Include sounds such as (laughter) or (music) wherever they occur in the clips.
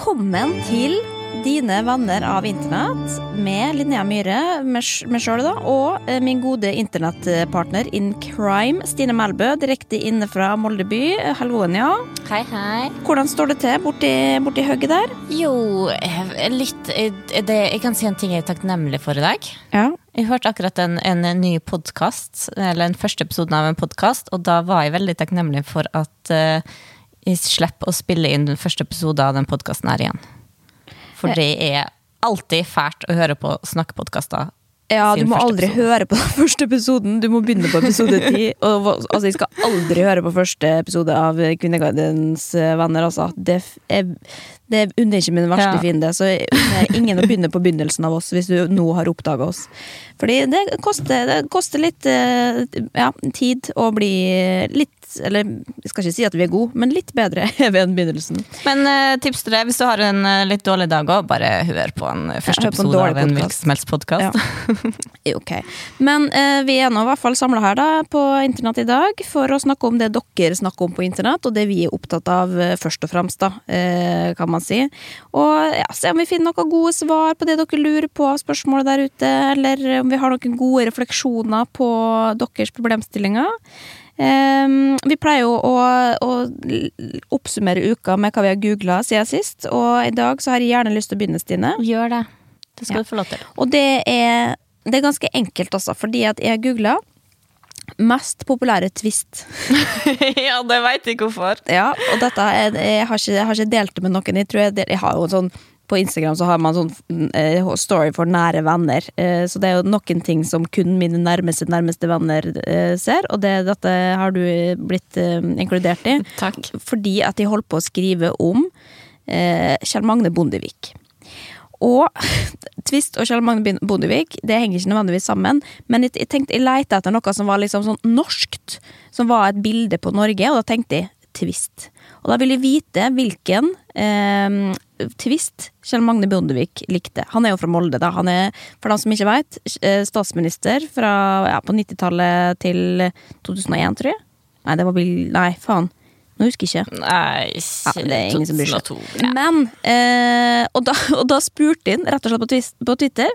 Velkommen til dine venner av internett med Linnea Myhre, meg sjøl da, og eh, min gode internettpartner in crime, Stine Melbø, direkte inne fra Molde by. Halloen, ja. Hei, hei. Hvordan står det til borti, borti hugget der? Jo, eh, litt eh, det, Jeg kan si en ting jeg er takknemlig for i dag. Ja. Jeg hørte akkurat en, en ny podkast, eller den første episoden av en podkast, og da var jeg veldig takknemlig for at uh, slipper å spille inn den første episoden av den podkasten her igjen. For det er alltid fælt å høre på snakkepodkaster. Ja, du må aldri episode. høre på (laughs) den første episoden. Du må begynne på episode ti. Altså, jeg skal aldri høre på første episode av Kvinneguidens eh, venner, altså. Det er, det unner ikke min verste Ja. fiende. Så ingen å begynne på begynnelsen av oss, hvis du nå har oppdaga oss. Fordi det koster, det koster litt eh, ja, tid å bli litt Eller jeg skal ikke si at vi er gode, men litt bedre (laughs) ved begynnelsen. Men uh, tips til deg, hvis du har en uh, litt dårlig dag òg, bare hør på en første ja, på en episode av en hvilken som helst podkast. (laughs) Ok. Men uh, vi er nå i hvert fall samla her da, på internett i dag for å snakke om det dere snakker om på internett, og det vi er opptatt av først og fremst, da, kan man si. Og ja, se om vi finner noen gode svar på det dere lurer på av spørsmål der ute, eller om vi har noen gode refleksjoner på deres problemstillinger. Ehm, vi pleier jo å, å oppsummere uka med hva vi har googla siden sist, og i dag så har jeg gjerne lyst til å begynne, Stine. Gjør det. Det skal Ja. du få lov til. Og det er, det er ganske enkelt også, fordi at jeg googla mest populære twist. (laughs) ja, det veit jeg hvorfor. Ja, og dette er, jeg, har ikke, jeg har ikke delt det med noen. Jeg tror jeg, del, jeg har jo en sånn på Instagram så har man sånn eh, story for nære venner. Eh, så det er jo noen ting som kun mine nærmeste nærmeste venner eh, ser, og det, dette har du blitt eh, inkludert i. (laughs) Takk. Fordi at de holdt på å skrive om eh, Kjell Magne Bondevik. Og (laughs) Twist og Kjell Magne Bondevik Det henger ikke nødvendigvis sammen, men jeg, jeg tenkte jeg leita etter noe som var liksom sånn norskt. Som var et bilde på Norge, og da tenkte jeg Twist. Og da ville jeg vite hvilken eh, Twist Kjell Magne Bondevik likte. Han er jo fra Molde, da. Han er, for dem som ikke veit, statsminister fra ja, på 90-tallet til 2001, tror jeg. Nei, det var Bill Nei, faen. Nå husker jeg ikke. Nei, Ja, det er ingen som bryr seg. Ja. Men eh, og, da, og da spurte han rett og slett på, twist, på Twitter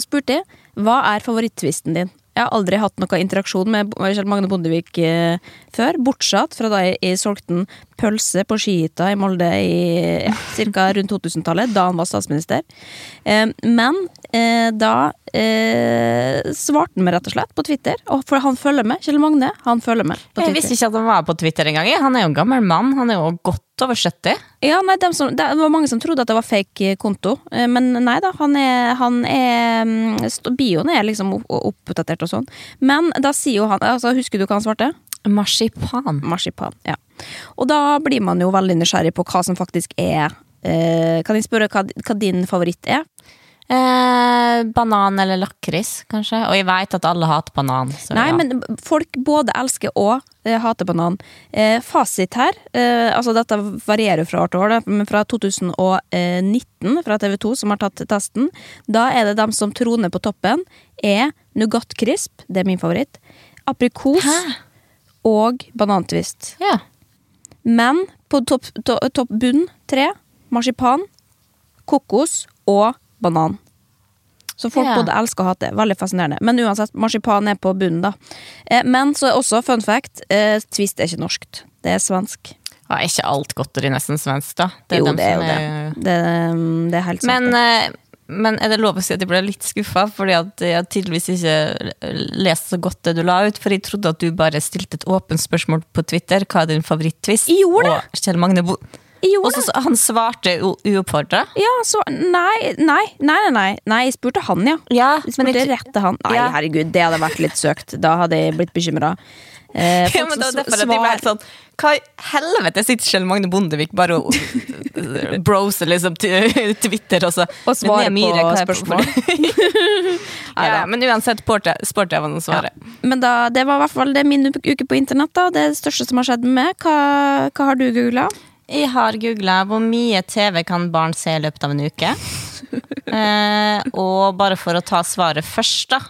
spurte jeg, Hva er favorittvisten din? Jeg har aldri hatt noe interaksjon med Kjell Magne Bondevik eh, før, bortsett fra da jeg, solgte en pølse på skihytta i Molde i ja, ca. rundt 2000-tallet, da han var statsminister. Eh, men eh, da svarte han meg rett og slett på Twitter, og for han følger med. Kjell Magne, han følger med. Jeg visste ikke at han var på Twitter engang. Han er jo en gammel mann. Han er jo godt over 70. Ja, nei, som, det var mange som trodde at det var fake konto, eh, men nei da. Han er, han er mm, Bioen er liksom oppdatert og sånn. Men da sier jo han altså, Husker du hva han svarte? Marsipan. Marsipan. Ja. Og da blir man jo veldig nysgjerrig på hva som faktisk er eh, Kan jeg spørre hva, hva din favoritt er? Eh, banan eller lakris, kanskje. Og jeg veit at alle hater banan. Så Nei, ja. men folk både elsker og eh, hater banan. Eh, fasit her, eh, altså dette varierer fra år til år, men fra 2019 fra TV 2 som har tatt testen, da er det dem som troner på toppen, er Nougat Crisp, det er min favoritt, aprikos Hæ? og banantvist. Ja. Men på topp to, topp bunn tre, marsipan, kokos og banan. Så folk Ja. både elsker og hater. Veldig fascinerende. Men uansett, marsipan er på bunnen, da. Eh, men så er også fun fact, eh, Twist er ikke norskt. Det er svensk. Ja, er ikke alt godteri nesten svensk, da? jo, dem det er jo det. Det, mm, det er helt sant. Men, eh, men er det lov å si at jeg ble litt skuffa, fordi at jeg tydeligvis ikke leste så godt det du la ut? For jeg trodde at du bare stilte et åpent spørsmål på Twitter. Hva er din favoritt-twist? Det. Og Kjell Magne Bo... Og så han svarte uoppfordra. Ja, så Nei, nei, nei, nei. nei jeg spurte han, ja. Ja, Jeg spurte jeg, rett til han. Nei, Ja. herregud, det hadde vært litt søkt. Da hadde jeg blitt bekymra. Eh, (laughs) ja, men var derfor at de svar- sånn Hva i helvete sitter Kjell Magne Bondevik bare og (laughs) broser liksom (laughs) Twitter og så Og svarer på spørsmål. ja, ja, men uansett spurte jeg hva han svarer. Men da, det var i hvert fall det min uke på internett. da Det det største som har skjedd med meg. Hva, hva har du googla? Jeg har googla hvor mye TV kan barn se i løpet av en uke. (laughs) eh, og bare for å ta svaret først, da.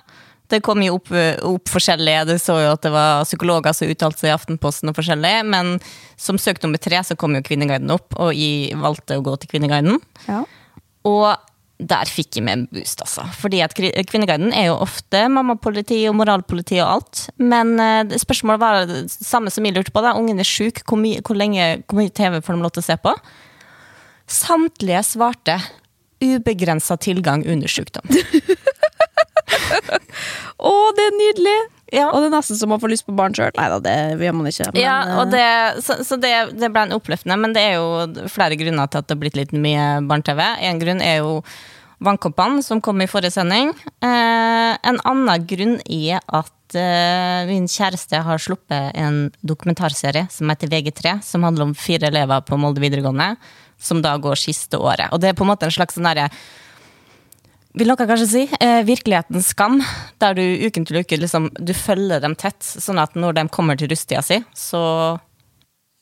Det kom jo opp, opp forskjellige. Det så jo at det var psykologer som uttalte seg i Aftenposten og forskjellig. Men som søkt nummer tre så kom jo Kvinneguiden opp, og jeg valgte å gå til Kvinneguiden. Ja. Og der fikk jeg meg en boost, altså. Fordi at Kvinneguiden er jo ofte mammapoliti og moralpoliti og alt. Men uh, spørsmålet var det samme som jeg lurte på. da. Ungen er sjuk. Hvor, hvor lenge hvor mye TV får de lov til å se på? Samtlige svarte ubegrensa tilgang under sykdom. (laughs) (laughs) Å, det er nydelig! Ja. Og det er nesten som å få lyst på barn sjøl. Nei da, det gjør man ikke. Men, Ja, eh, det, så, så det, det ble en oppløftende, men det er jo flere grunner til at det har blitt litt mye barne-TV. En grunn er jo Vannkoppene, som kom i forrige sending. Eh, en annen grunn er at eh, min kjæreste har sluppet en dokumentarserie som heter VG3, som handler om fire elever på Molde videregående, som da går siste året. Og det er på en måte en slags sånn derre vil noen kanskje si, eh, virkelighetens skam, der du uken til uke liksom, du følger dem tett, sånn at når de kommer til rusttida si, så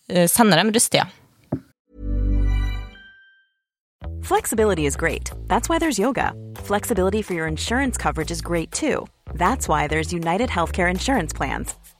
eh, sender de rusttida. Flexibility is great. That's why there's yoga. Flexibility for your insurance coverage is great too. That's why there's United Healthcare Insurance Plans.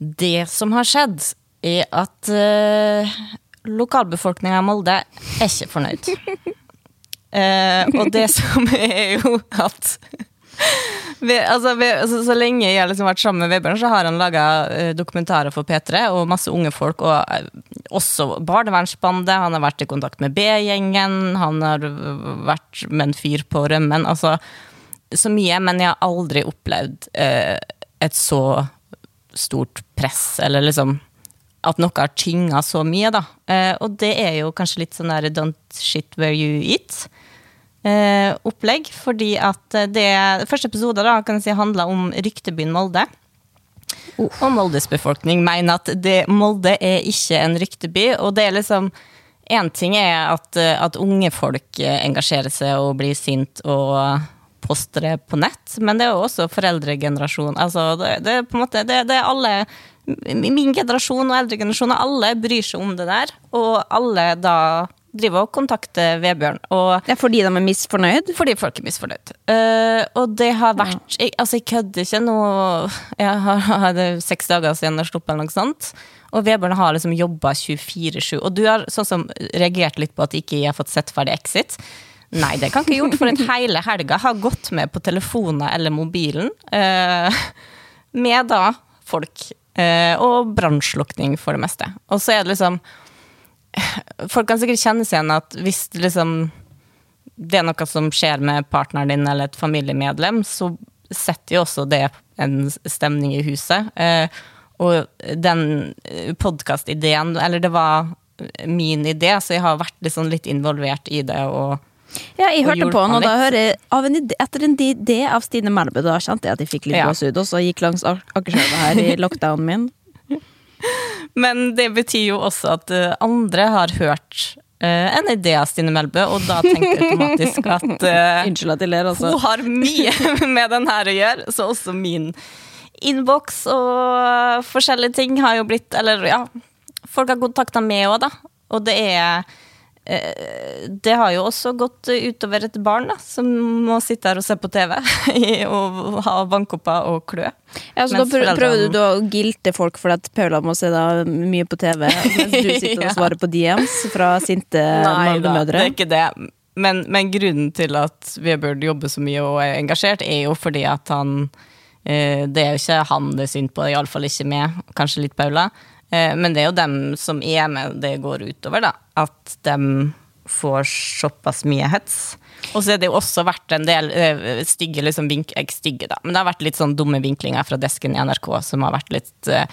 det som har skjedd, er at uh, lokalbefolkninga i Molde er ikke fornøyd. (laughs) Eh, og det som er jo at (laughs) vi, altså, vi, altså, Så lenge jeg har liksom vært sammen med Vebjørn, så har han laga dokumentarer for P3 og masse unge folk. Og uh, også Barnevernsbandet. Han har vært i kontakt med B-gjengen. Han har vært med en fyr på rømmen. Altså så mye, men jeg har aldri opplevd uh, et så stort press, eller liksom at noe har tynga så mye, da. Eh, og det er jo kanskje litt sånn der don't shit where you eat. Eh, opplegg, fordi at det første episode da, kan jeg si, handla om ryktebyen Molde. Og Moldes befolkning mener at det, Molde er ikke en rykteby, og det er liksom Én ting er at, at unge folk engasjerer seg og blir sint og poster det på nett, men det er jo også foreldregenerasjon. Altså, det, det, er på en måte, det, det er alle Min generasjon og eldre generasjoner, alle bryr seg om det der. Og alle da driver og kontakter Vebjørn. Og Det er fordi de er misfornøyd. fordi folk er misfornøyd. Uh, og det har vært jeg, Altså, jeg kødder ikke nå Jeg har (laughs) hadde seks dager siden jeg slapp, eller noe sånt. Og Vebjørn har liksom jobba 24-7. Og du har sånn som reagert litt på at ikke jeg har fått sett ferdig Exit. Nei, det kan ikke gjort, for at hele helga har gått med på telefoner eller mobilen. eh, med da folk. eh, og brannslukking, for det meste. Og så er det liksom Folk kan sikkert kjenne seg igjen at hvis det liksom det er noe som skjer med partneren din eller et familiemedlem, så setter jo også det en stemning i huset. Eh, og den podkastideen, eller det var min idé, så jeg har vært sånn litt involvert i det. og Ja, jeg hørte på han, og da hører jeg av en idé, etter en idé av Stine Melbø, da kjente jeg at jeg fikk litt Ja. gåsehud, og så gikk langs Ak- Akerselva her i (laughs) lockdownen min. Men det betyr jo også at eh, andre har hørt uh, en idé av Stine Melbø, og da tenkte jeg automatisk at uh, (laughs) Unnskyld at jeg ler, altså. Hun har mye (laughs) med den her å gjøre, så også min innboks og forskjellige ting har jo blitt Eller ja, folk har kontakta meg òg, da. Og det er det har jo også gått utover et barn da, som må sitte her og se på TV (laughs) og ha vannkopper og klø. Ja, så da prøver foreldrene- du da å gilte folk for at Paula må se da mye på TV, mens du (laughs) sitter og svarer på DMs fra sinte Nei det er ikke det. Men, men grunnen til at Vebjørn jobber så mye og er engasjert, er jo fordi at han eh, Det er jo ikke han det er synd på, iallfall ikke meg, kanskje litt Paula. Eh, men det er jo dem som er med det går utover, da. At dem får såpass mye hets. Og så er det jo også vært en del eh, stygge liksom vink, stygge da, men det har vært litt sånn dumme vinklinger fra desken i NRK som har vært litt eh,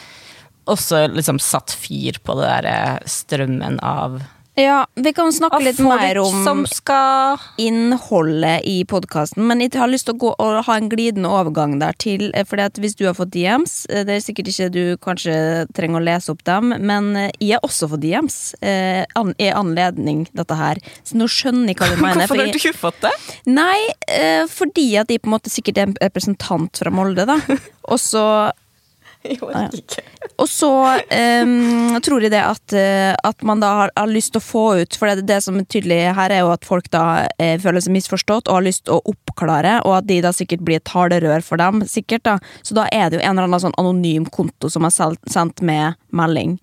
Også liksom satt fyr på det der strømmen av Ja, vi kan snakke litt mer om som skal innholdet i podkasten, men jeg har lyst til å gå og ha en glidende overgang der til eh, fordi at hvis du har fått DMs, eh, det er sikkert ikke du kanskje trenger å lese opp dem, men eh, jeg har også fått DMs eh, an, i anledning dette her, så nå skjønner jeg hva du (laughs) mener. Hvorfor har du ikke fått det? Nei, eh, fordi at jeg på en måte sikkert er en representant fra Molde, da. (laughs) Og så (laughs) Jeg orker ikke. og så um, tror jeg det at, eh, at man da har, har lyst til å få ut For det, det som er tydelig her, er jo at folk da eh, føler seg misforstått og har lyst til å oppklare, og at de da sikkert blir et talerør for dem. sikkert da Så da er det jo en eller annen sånn anonym konto som har sendt med melding.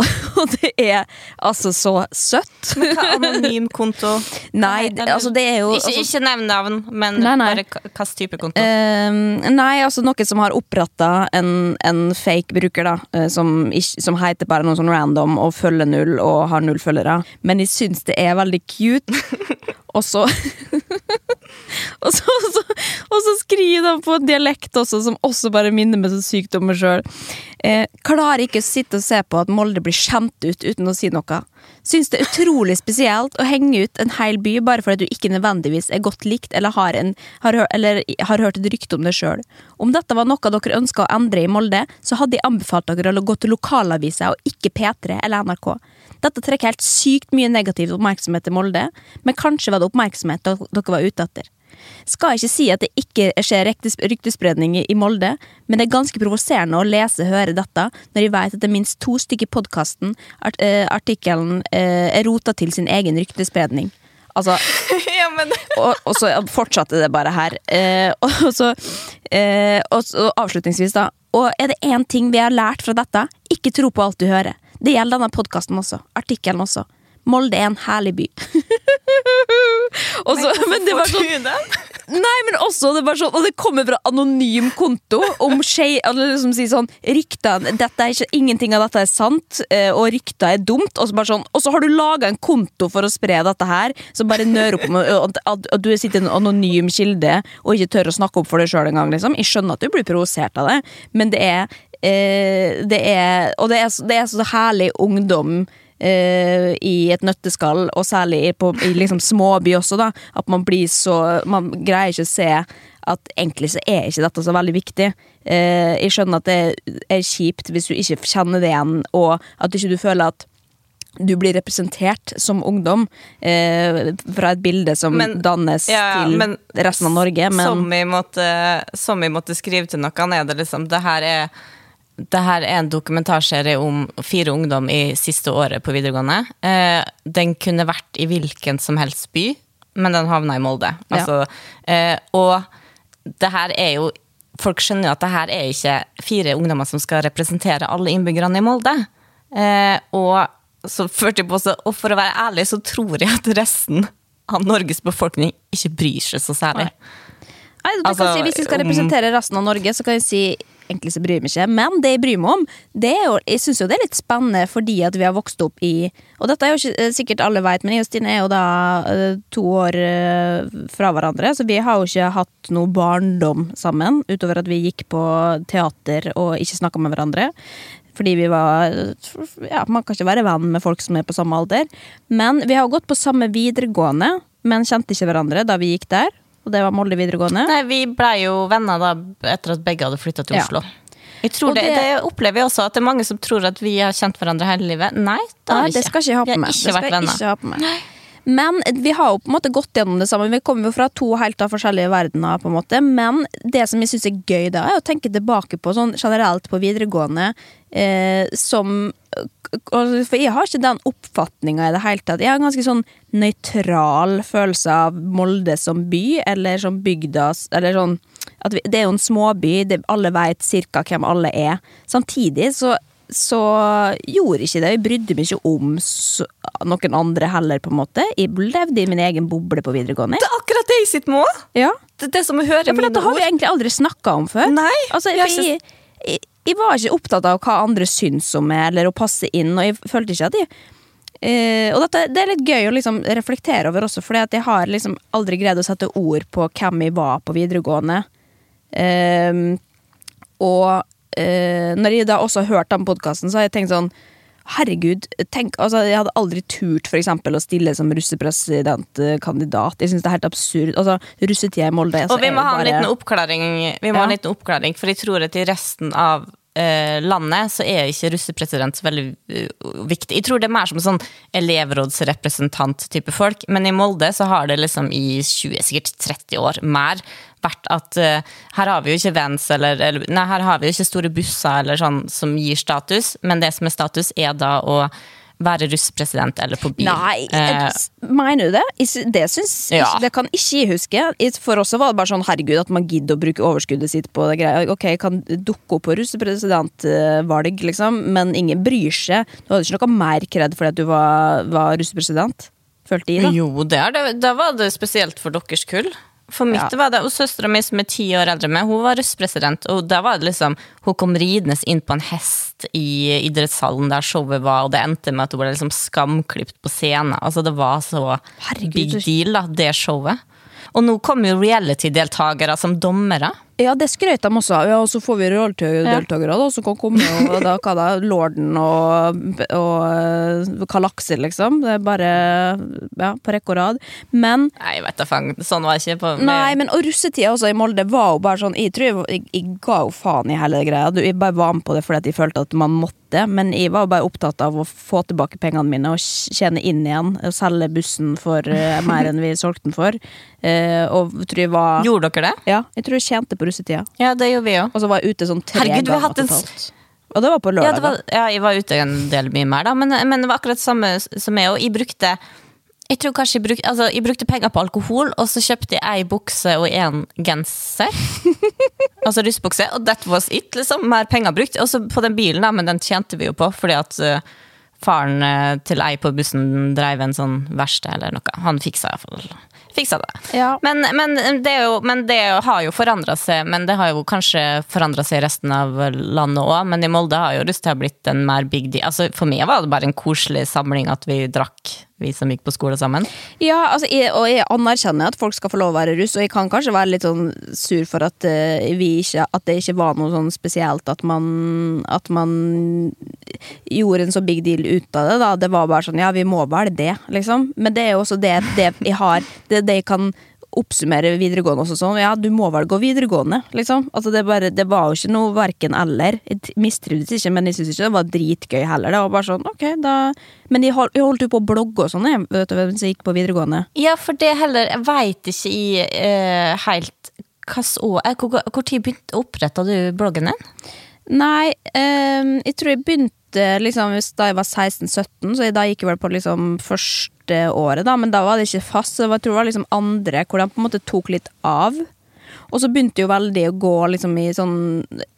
(laughs) Og det er altså så søtt. Men hva anonym konto? (laughs) Nei, det, altså det er jo Ikke, altså, ikke nevn navn, men Nei, nei. bare hvilken type konto. Ehm, nei, altså noen som har oppretta en, en fake bruker, da. eh, som, som heter bare noe sånn random og følger null og har null følgere. Men jeg syns det er veldig cute. (laughs) og så og, så, og, så, og så skriver de på en dialekt også, som også bare minner meg så sykt om meg sjøl. Eh, klarer ikke å sitte og se på at Molde blir skjemt ut uten å si noe. Syns det er utrolig spesielt å henge ut en hel by bare fordi du ikke nødvendigvis er godt likt eller har, en, har, eller har hørt et rykte om det sjøl. Om dette var noe dere ønska å endre i Molde, så hadde jeg anbefalt dere å gå til lokalavisa og ikke P3 eller NRK. Dette trekker helt sykt mye negativ oppmerksomhet til Molde, men kanskje var det oppmerksomhet dere var ute etter. Skal ikke si at det ikke skjer ryktespredning i- Molde, men det er ganske provoserende å lese og høre dette når jeg vet at det er minst to stykker i podkasten art, eh, artikkelen eh, er rota til sin egen ryktespredning. Altså, (laughs) ja, men og, og så fortsatte det bare her. Eh, og, så, eh, og så avslutningsvis, da. Og er det én ting vi har lært fra dette, ikke tro på alt du hører. Det gjelder denne podkasten også. Artikkelen også. Molde er en herlig by. (laughs) Også, men det var sånn? Nei, men også det var sånn Og det kommer fra anonym konto om skje, eller liksom sier sånn ryktene, dette er ikke, Ingenting av dette er sant, eh, og rykter er dumt. Og så, bare sånn, og så har du laga en konto for å spre dette her, som bare nører opp om at du sitter i en anonym kilde og ikke tør å snakke opp for deg sjøl engang. Liksom. Jeg skjønner at du blir provosert av det, men det er, eh, det er Og det er, det er så herlig ungdom eh, i et nøtteskall, og særlig på, i liksom småby også, da. At man blir så Man greier ikke å se at egentlig så er ikke dette så veldig viktig. Eh, jeg skjønner at det er kjipt hvis du ikke kjenner det igjen, og at ikke du føler at du blir representert som ungdom eh, fra et bilde som Men- dannes Ja, ja, til men resten av Norge, men Som vi, måtte, som vi måtte skrive til noen, er det liksom Det her er det her er en dokumentarserie om fire ungdom i siste året på videregående. Eh, den kunne vært i hvilken som helst by, men den havna i Molde. Ja. Altså, eh, og det her er jo Folk skjønner jo at det her er ikke fire ungdommer som skal representere alle innbyggerne i Molde. Eh, og så førte jeg på så, og for å være ærlig, så tror jeg at resten av Norges befolkning ikke bryr seg så særlig. Nei, du Altså, kan si, Hvis vi skal representere resten av Norge, så kan vi si egentlig så bryr jeg meg ikke. Men det jeg bryr meg om, det er jo, jeg syns jo det er litt spennende fordi at vi har vokst opp i Og dette er jo ikke eh, sikkert alle vet, men jeg og Stine er jo da eh, to år eh, fra hverandre, så vi har jo ikke hatt noe barndom sammen, utover at vi gikk på teater og ikke snakka med hverandre. Fordi vi var Ja, man kan ikke være venn med folk som er på samme alder. Men vi har gått på samme videregående, men kjente ikke hverandre da vi gikk der. Og det var Molde videregående. Nei, vi blei jo venner da etter at begge hadde flytta til Ja. Oslo. Jeg tror det, det- det opplever jeg også, at det er mange som tror at vi har kjent hverandre hele livet. Nei, det Nei, det skal ikke jeg ha på meg. ikke det skal jeg ikke ha på meg. Men vi har jo på en måte gått gjennom det sammen. Vi kommer jo fra to helt av forskjellige verdener. på en måte Men det som jeg syns er gøy, da er å tenke tilbake på sånn generelt på videregående eh, som For jeg har ikke den oppfatninga i det hele tatt. Jeg har en ganske sånn nøytral følelse av Molde som by, eller som bygda Eller sånn vi, Det er jo en småby, alle veit cirka hvem alle er. Samtidig så så gjorde ikke det. Jeg brydde meg ikke om noen andre heller, på en måte. Jeg levde i min egen boble på videregående. Det er akkurat det jeg sitter med òg! Ja. Det, det som jeg hører Ja, for dette har vi egentlig aldri snakka om før. Nei, Altså, jeg jeg, jeg, jeg var ikke opptatt av hva andre syns om meg, eller å passe inn, og jeg følte ikke at jeg Uh, og dette, Det er litt gøy å liksom reflektere over også, for jeg har liksom aldri greid å sette ord på hvem jeg var på videregående. Uh, og eh, når jeg da også har hørt den podkasten, så har jeg tenkt sånn Herregud, tenk, altså jeg hadde aldri turt for eksempel å stille som russepresidentkandidat. Jeg synes det er helt absurd. Altså, Russetida i Molde altså, Og vi må ha en bare- liten oppklaring, vi må ha en liten oppklaring for jeg tror at i resten av landet så er ikke russepresident så veldig eh, viktig. Jeg tror det er mer som sånn elevrådsrepresentant-type folk, men i Molde så har det liksom i 20, sikkert 30 år mer vært at uh, her har vi jo ikke Vans eller, eller Nei, her har vi jo ikke store busser eller sånn som gir status, men det som er status, er da å være russepresident eller på bil. Nei, Eh, mener du det? Det syns Ja. Det kan ikke jeg huske. For oss var det bare sånn herregud at man gidder å bruke overskuddet sitt på det greia. Ok, jeg kan dukke opp på russepresidentvalg, liksom, men ingen bryr seg. Du hadde ikke noe mer kred fordi at du var, var russepresident? Følte jeg, da. Jo, det er det. Da var det spesielt for deres kull. For mitt Ja. var det, og Søstera mi som er ti år eldre meg, hun var russpresident. Og da var det liksom, hun kom ridende inn på en hest i idrettshallen der showet var, og det endte med at hun ble liksom skamklipt på scenen. Altså Det var så Herregud, big deal, da, det showet. Og nå kommer jo reality-deltakere som dommere. Ja, det skrøt de også av. Ja, og så får vi reality-deltakere da, som kan komme og da, hva da, Lorden og, og Kalakser, liksom. Det er bare ja, på rekke og rad. Men Nei, jeg vet da faen. Sånn var det ikke på Nei, men og russetida også i Molde var jo bare sånn Jeg tror jeg, jeg, jeg ga jo faen i hele greia. Du, Jeg bare var med på det fordi at jeg følte at man måtte, men jeg var bare opptatt av å få tilbake pengene mine og tjene inn igjen. Og selge bussen for uh, mer enn vi solgte den for. Uh, og tror jeg var Gjorde dere det? Ja, jeg tror jeg tjente på russetida. Ja, det gjorde vi òg. Og så var jeg ute sånn tre Herregud, ganger totalt. Og det var på Ja, lørdag. det var, ja, jeg var ute en del mye mer, da. Men, men det var akkurat samme som jeg. Og jeg brukte jeg tror kanskje jeg brukte, altså, jeg brukte penger på alkohol, og så kjøpte jeg ei bukse og en genser. (laughs) altså russbukse, og that was it. liksom, Mer penger brukt. Og så på den bilen, da, men den tjente vi jo på, fordi at uh, faren uh, til ei på bussen dreiv en sånn verksted eller noe. Han fiksa iallfall fiksa det. Ja. Men, men, det jo, men det har jo forandra seg, men det har jo kanskje forandra seg i resten av landet òg. Men i Molde har jo lyst til å ha blitt en mer big deal. Altså, for meg var det bare en koselig samling at vi drakk, vi som gikk på skole sammen. Ja, altså, jeg, og jeg anerkjenner at folk skal få lov å være russ, og jeg kan kanskje være litt sånn sur for at, uh, ikke, at det ikke var noe sånn spesielt at man, at man gjorde en så big deal ut av det. da Det var bare sånn, ja, vi må vel det, liksom. Men det er jo også det, det jeg har Det det jeg kan oppsummere videregående også sånn. Ja, du må vel gå videregående, liksom. Altså, det, bare, det var jo ikke noe verken eller. Jeg mistrivdes ikke, men jeg syntes ikke det var dritgøy heller. Det var bare sånn, ok, da Men jeg holdt, jeg holdt jo på å blogge og sånn, vet du, mens jeg gikk på videregående. Ja, for det heller Jeg veit ikke i uh, helt eh, tid begynte oppretta du bloggen din? Nei, um, jeg tror jeg begynte liksom da jeg var 16-17, så jeg, da gikk jeg vel på liksom første året, da, men da var det ikke fast. Så jeg tror det var liksom andre hvor de på en måte tok litt av. Og så begynte jo veldig å gå liksom i sånn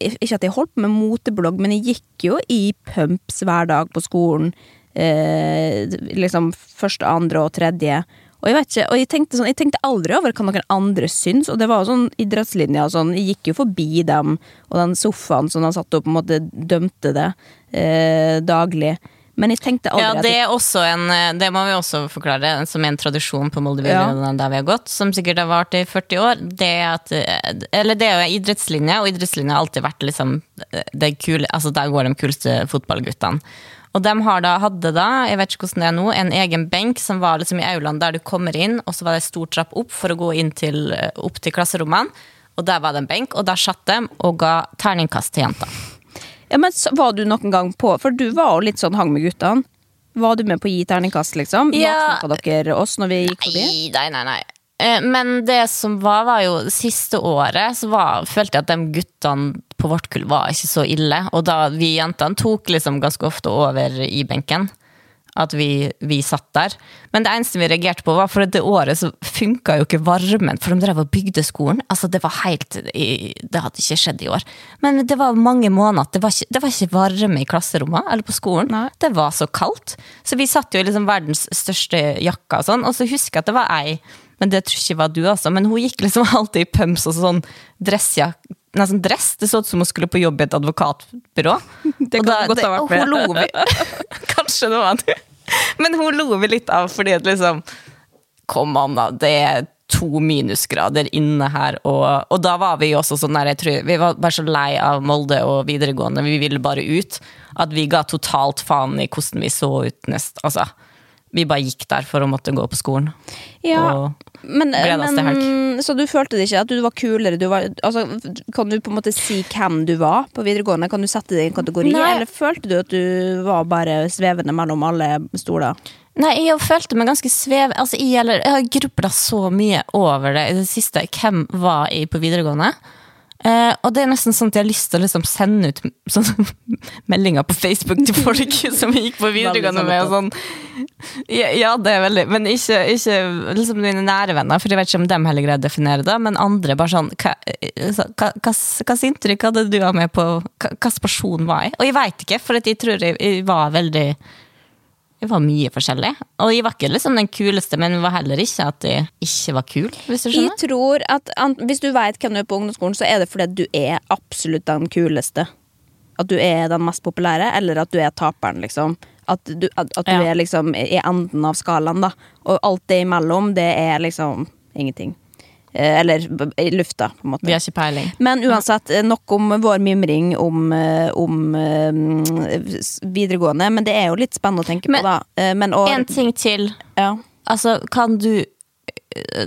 Ikke at jeg holdt på med moteblogg, men jeg gikk jo i pumps hver dag på skolen. Eh, liksom første, andre og tredje. Og jeg vet ikke, og jeg tenkte, sånn, jeg tenkte aldri over hva noen andre syns, og det var jo sånn idrettslinja og sånn, jeg gikk jo forbi dem, og den sofaen som de satt og på en måte dømte det eh, daglig. Men jeg tenkte aldri Ja, det er også en eh, Det må vi også forklare, som er en tradisjon på Molde Ja. der vi har gått, som sikkert har vart i 40 år. Det er at eh, Eller det er jo idrettslinje, og idrettslinje har alltid vært liksom eh, det kule Altså der går de kuleste fotballguttene. Og de har da, hadde da, jeg vet ikke hvordan det er nå, en egen benk som var liksom i aulaen der du kommer inn, og så var det en stor trapp opp for å gå inn til, opp til klasserommene. Og der var det en benk, og der satt de og ga terningkast til jenta. Ja, men var du noen gang på For du var jo litt sånn hang med guttene. Var du med på å gi terningkast, liksom? Ja. Matsnakka dere oss når vi gikk forbi? Nei, nei, nei, nei. Eh, Men det som var, var jo siste året, så var, følte jeg at de guttene på vårt kull var ikke så ille. Og da vi jentene tok liksom ganske ofte over i benken. At vi, vi satt der. Men det eneste vi reagerte på, var for det året så funka jo ikke varmen. For de drev og bygde skolen. Altså, det var helt Det hadde ikke skjedd i år. Men det var mange måneder. Det var ikke, det var ikke varme i klasserommene eller på skolen. Nei. Det var så kaldt. Så vi satt jo i liksom verdens største jakka og sånn. Og så husker jeg at det var ei, men det tror jeg ikke var du, altså. Men hun gikk liksom (laughs) alltid i pumps og sånn dressjakke. Nesten dress. Det så ut som hun skulle på jobb i et advokatbyrå. (laughs) Det Og da, godt ha vært med. (laughs) Kanskje det var du. Men hun lo vi litt av fordi at liksom Kom an, da. Det er to minusgrader inne her. Og, og da var vi også sånn der, jeg tror, Vi var bare så lei av Molde og videregående. Vi ville bare ut. At vi ga totalt faen i hvordan vi så ut nest. Altså, vi bare gikk der for å måtte gå på skolen. Ja, Og, men, til men Så du følte det ikke at du var kulere? Du var, altså, kan du på en måte si hvem du var på videregående? Kan du sette det i en kategori? Nei. Eller følte du at du var bare svevende mellom alle stoler? Nei, jeg følte meg ganske svev... Altså, jeg, eller, jeg har grubla så mye over det i det siste. Hvem var jeg på videregående? Eh, og det er nesten sånn at jeg har lyst til å liksom sende ut (laughs) sånne meldinger på Facebook til folk (laughs) som jeg gikk på videregående med. Og sånn. ja, ja, det er veldig Men ikke, ikke liksom mine nære venner, for jeg vet ikke om dem heller greier å definere det. Men andre bare sånn Hva slags inntrykk hadde du av meg på slags person var jeg? Og jeg veit ikke, for jeg tror jeg, jeg var veldig jeg var mye forskjellig. Og jeg var ikke liksom den kuleste, men jeg var heller ikke at jeg ikke var kul. hvis du Jeg tror at Hvis du vet hvem du er på ungdomsskolen, så er det fordi du er absolutt den kuleste. At du er den mest populære, eller at du er taperen, liksom. At du, at, at du Ja. er liksom i enden av skalaen, da. Og alt det imellom, det er liksom ingenting. Eh, Eller i lufta, på en måte. Vi har ikke peiling. Men uansett, eh, nok om vår mimring om, eh, om videregående. Men det er jo litt spennende å tenke Men- på, da. Men og, En ting til. ja. Altså, kan du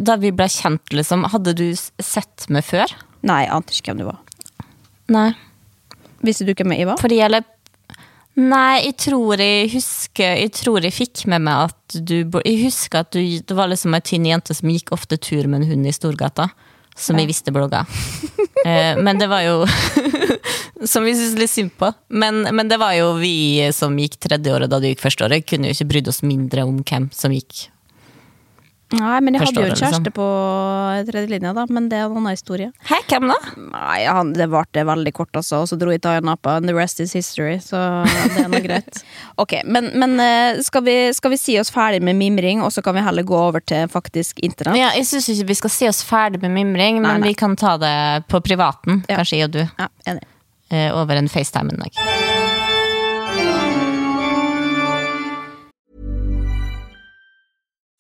Da vi ble kjent, liksom, hadde du sett meg før? Nei, jeg ante ikke hvem du var. Nei. Visste du hvem jeg var? Fordi eller Nei, jeg tror jeg husker Jeg tror jeg fikk med meg at du Jeg husker at du, det var liksom ei tynn jente som gikk ofte tur med en hund i Storgata. Som jeg visste blogga. (laughs) eh, men det var jo (laughs) Som vi syns litt synd på. Men, men det var jo vi som gikk tredjeåret da du gikk førsteåret. Kunne jo ikke brydd oss mindre om hvem som gikk. Nei, men jeg hadde jo en kjæreste liksom. på tredjelinja, da. Men det er en annen historie. Hæ, hvem da? Nei, han, det varte veldig kort, altså. Og så dro jeg til Napa, and the rest is history. Så det er noe greit. (laughs) Ok, Men, men eh, skal, vi, skal vi si oss ferdig med mimring, og så kan vi heller gå over til faktisk internett? Ja, jeg syns ikke vi skal si oss ferdig med mimring, men Nei, nei. vi kan ta det på privaten. Ja. Kanskje jeg og du. Ja, enig. eh, over en FaceTime en dag.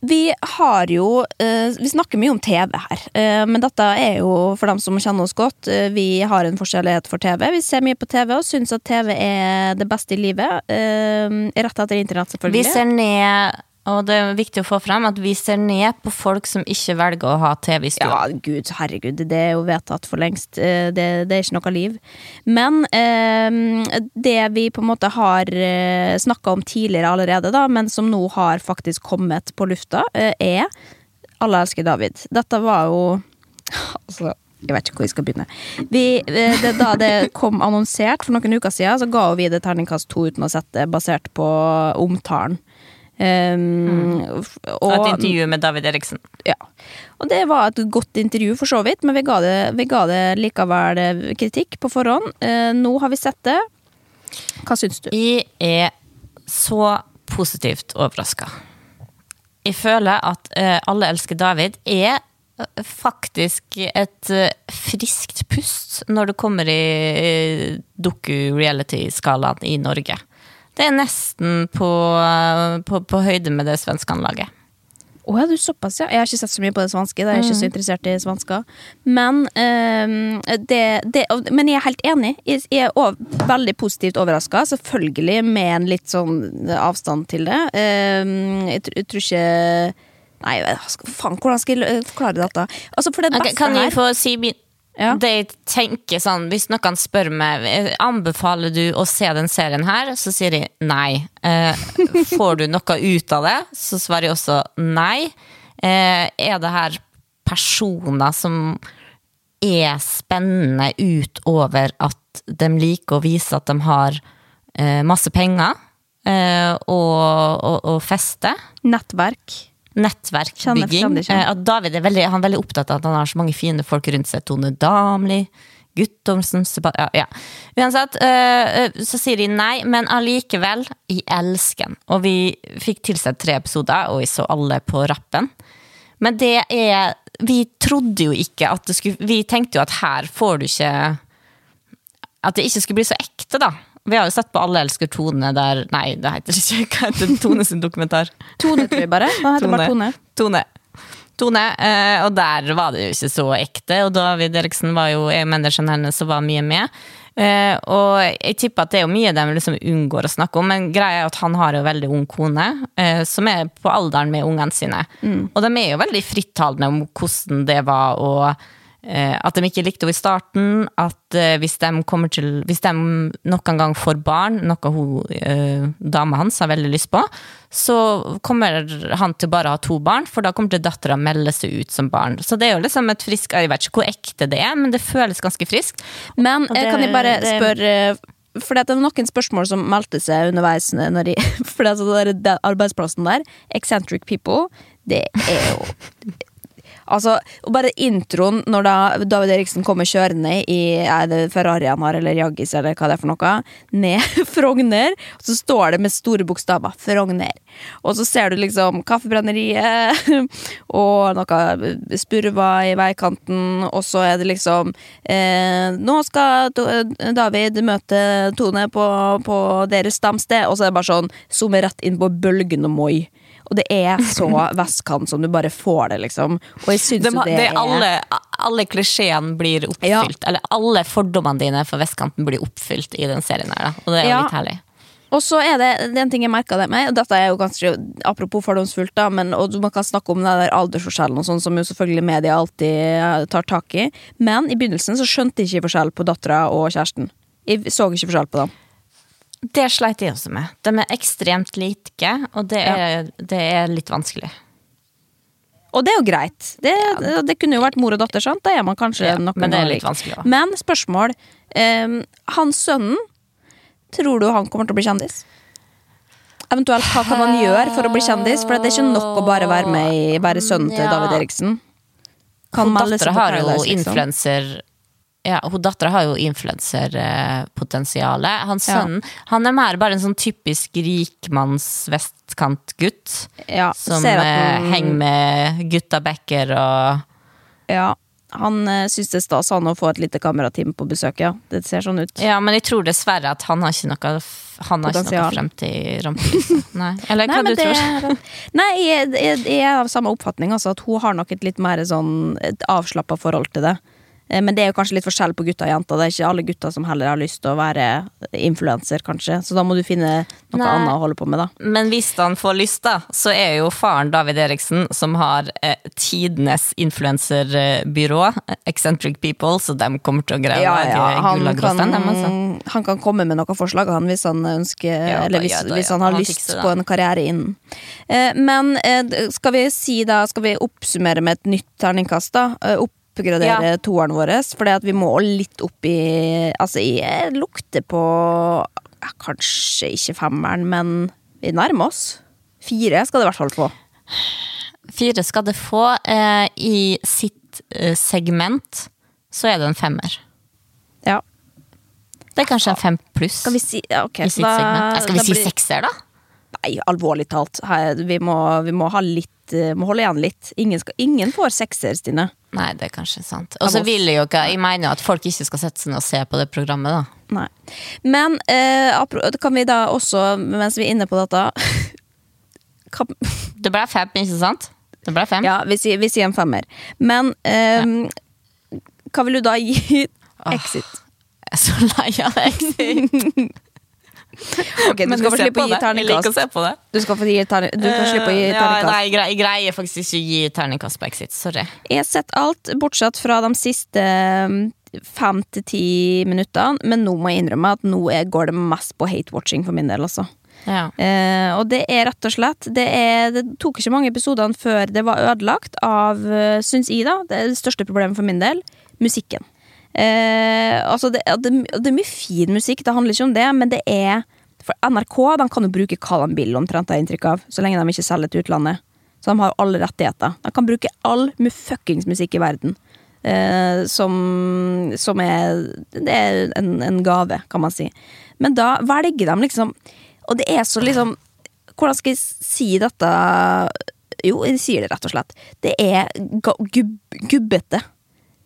Vi har jo eh, Vi snakker mye om TV her, eh, men dette er jo for dem som kjenner oss godt. eh, vi har en forskjellighet for TV. Vi ser mye på TV og syns at TV er det beste i livet. rett etter internett, Vi ser ned Og det er viktig å få frem at vi ser ned på folk som ikke velger å ha TV i stua. Ja, gud, herregud, det er jo vedtatt for lengst. Eh, Det, det er ikke noe liv. Men eh, det vi på en måte har eh, snakka om tidligere allerede, da, men som nå har faktisk kommet på lufta, eh, er Alle elsker David. Dette var jo (laughs) Altså, jeg vet ikke hvor vi skal begynne. Vi, det, da det kom annonsert for noen uker siden, så ga vi det terningkast to uten å sette, basert på omtalen. Um, Og et intervju med David Eriksen. ja. Og det var et godt intervju, for så vidt, men vi ga det, vi ga det likevel eh, kritikk på forhånd. Uh, nå har vi sett det. Hva syns du? Jeg er så positivt overraska. Jeg føler at uh, Alle elsker David er faktisk et uh, friskt pust når det kommer i uh, doku-reality-skalaen i Norge. Det er nesten på, på, på høyde med det svenske anlaget. Å, ja, du såpass, ja. Jeg har ikke sett så mye på det svenske. Da er jeg ikke så interessert i svensker. Men, ehm, det, det, men jeg er helt enig. Jeg, er ov- veldig positivt overraska. Selvfølgelig med en litt sånn avstand til det. Ehm, jeg, jeg tror ikke Nei, jeg faen, hvordan skal jeg forklare dette? Altså, for det beste beste kan jeg få si min Ja. Det tenker sånn, Hvis noen spør meg eh, Anbefaler du å se den serien her, så sier de nei. Eh, får du noe ut av det, så svarer jeg også nei. Eh, er det her personer som er spennende utover at de liker å vise at de har eh, masse penger eh, og, og, og feste? Nettverk. Nettverkbygging. kjendiser. Eh, At David er veldig, han er veldig opptatt av at han har så mange fine folk rundt seg. Tone Damli, Guttormsen ja, ja. Uansett, eh, eh, så sier de nei, men allikevel, i elsken. Og vi fikk tilsett tre episoder, og vi så alle på rappen. Men det er Vi trodde jo ikke at det skulle Vi tenkte jo at her får du ikke At det ikke skulle bli så ekte, da. Vi har jo sett på Alle elsker Tone der Nei, det heter ikke (laughs) Hva heter Tone sin dokumentar? Tone, tror jeg bare. Hva heter bare Tone. Tone. Tone, eh, og der var det jo ikke så ekte, og David Eriksen var jo er manageren hennes og var mye med. Eh, og jeg tipper at det er jo mye de liksom unngår å snakke om, men greia er at han har jo veldig ung kone, eh, som er på alderen med ungene sine. Og de er jo veldig frittalende om hvordan det var å At de ikke likte henne i starten, at eh, hvis de til Hvis de noen gang får barn, noe hun, eh, dama hans har veldig lyst på, så kommer han til bare å ha to barn, for da kommer til dattera å melde seg ut som barn. Så det er jo liksom et frisk Jeg vet ikke hvor ekte det er, men det føles ganske friskt. Men eh, det- kan jeg bare spørre For det er noen spørsmål som meldte seg underveis. Når de, (laughs) for det, er altså der, den arbeidsplassen der, Eccentric People, det er jo Altså, og bare introen når da David Eriksen kommer kjørende i er det Ferrari han har, eller Jaggis, eller hva det er for noe, ned (laughs) Frogner, og så står det med store bokstaver 'Frogner'. Og så ser du liksom Kaffebrenneriet, (laughs) og noe spurva i veikanten, og så er det liksom eh, 'Nå skal David møte Tone på, på deres stamsted', og så er det bare sånn zoomer rett inn på Bølgen og Moi. Og det er så (laughs) vestkant som du bare får det, liksom. Og jeg syns De, jo det, det er alle, alle klisjeene blir oppfylt. Eller alle fordommene dine for vestkanten blir oppfylt i den serien her, da. Og det er jo Ja. litt herlig. Og så er det, det er en ting jeg merka det med, og dette er jo kanskje apropos fordomsfullt, da, men, og man kan snakke om den der aldersforskjellen og sånn, som jo selvfølgelig media alltid eh, tar tak i. Men i begynnelsen så skjønte jeg ikke forskjell på dattera og kjæresten. Jeg så ikke forskjell på dem. Det sleit jeg også med. De er ekstremt like, og det er, det er litt vanskelig. Og det er jo greit. Det, det kunne jo vært mor og datter, sant? Da er man kanskje Ja, men det er litt vanskelig også. Men spørsmål. Um, hans sønnen, tror du han kommer til å bli kjendis? Eventuelt, hva kan han gjøre for å bli kjendis? For det er ikke nok å bare være med i være sønnen til Ja. David Eriksen. Kan melde dattera har jo liksom. Ja, hun dattera har jo influenserpotensial. Han Ja. sønnen han er mer bare en sånn typisk rikmanns vestkantgutt. Ja, Som at eh, henger med gutta Becker og Ja, han uh, syns det er stas han å få et lite kamerateam på besøk, ja. Det ser sånn ut. Ja, men jeg tror dessverre at han har ikke noe Han har ikke noe fremtid i rampelyset. (laughs) Nei. Eller hva Nei, du tror? er... Nei, jeg, jeg, jeg er av samme oppfatning, altså, at hun har nok et litt mer sånn avslappa forhold til det. Eh, Men det er jo kanskje litt forskjell på gutter og jenter. Det er ikke alle gutter som heller har lyst til å være influenser, kanskje. Så da må du finne noe Nei. annet å holde på med, da. Men hvis han får lyst, da, så er jo faren David Eriksen, som har eh, tidenes influenserbyrå, Eccentric People, så de kommer til å greie ja, lage Han, kan, dem, altså. han kan komme med noen forslag han, hvis han ønsker Ja, Eller hvis, ja, da, hvis han har Han lyst på en karriere innen. Eh, men eh, skal vi si da Skal vi oppsummere med et nytt terningkast, da? Eh, oppgradere toeren vår, for vi må litt opp i Altså, jeg lukter på ja, Kanskje ikke femmeren, men vi nærmer oss. Fire skal det i hvert fall få. Fire skal det få. Eh, I sitt eh, segment så er det en femmer. Ja. Det er kanskje en fem pluss. Skal vi si ja, okay, I sitt da- segment. Skal vi si blir- sekser, da? Nei, alvorlig talt. Her, vi, må, vi må ha litt eh, Må holde igjen litt. Ingen, skal, ingen får sekser, Stine. Nei, det er kanskje sant. Og så vil jeg jo ikke Jeg mener jo at folk ikke skal sette seg ned og se på det programmet, da. Nei. Men eh, kan vi da også, mens vi er inne på dette (laughs) kan, Det ble fem, ikke sant? Det ble fem. Ja, vi sier, vi sier en femmer. Men eh, hva vil du da gi (laughs) Exit? Jeg er så lei av det. (laughs) (laughs) Ok, du Men skal få slippe å gi. Terningkast. Du skal få gi terning, du kan slippe å gi terningkast. ja, nei, jeg greier, jeg greier faktisk ikke å gi terningkast på Exit. Sorry. Jeg har sett alt, bortsett fra de siste mm, fem til ti minuttene, men nå må jeg innrømme at nå går det mest på hate-watching for min del, altså. Ja. Eh, og det er rett og slett det, er, det tok ikke mange episodene før det var ødelagt av, eh, syns jeg, da, det det største problemet for min del, musikken. Eh, altså det, det, det er mye fin musikk, det handler ikke om det, men det er For NRK de kan jo bruke hva de vil, omtrent, har inntrykk av, så lenge de ikke selger til utlandet. Så de har alle rettigheter. De kan bruke all fuckings musikk i verden. Eh, som, som er Det er en, en gave, kan man si. Men da velger de liksom Og det er så liksom Hvordan skal jeg si dette Jo, jeg sier det rett og slett. Det er gubbete.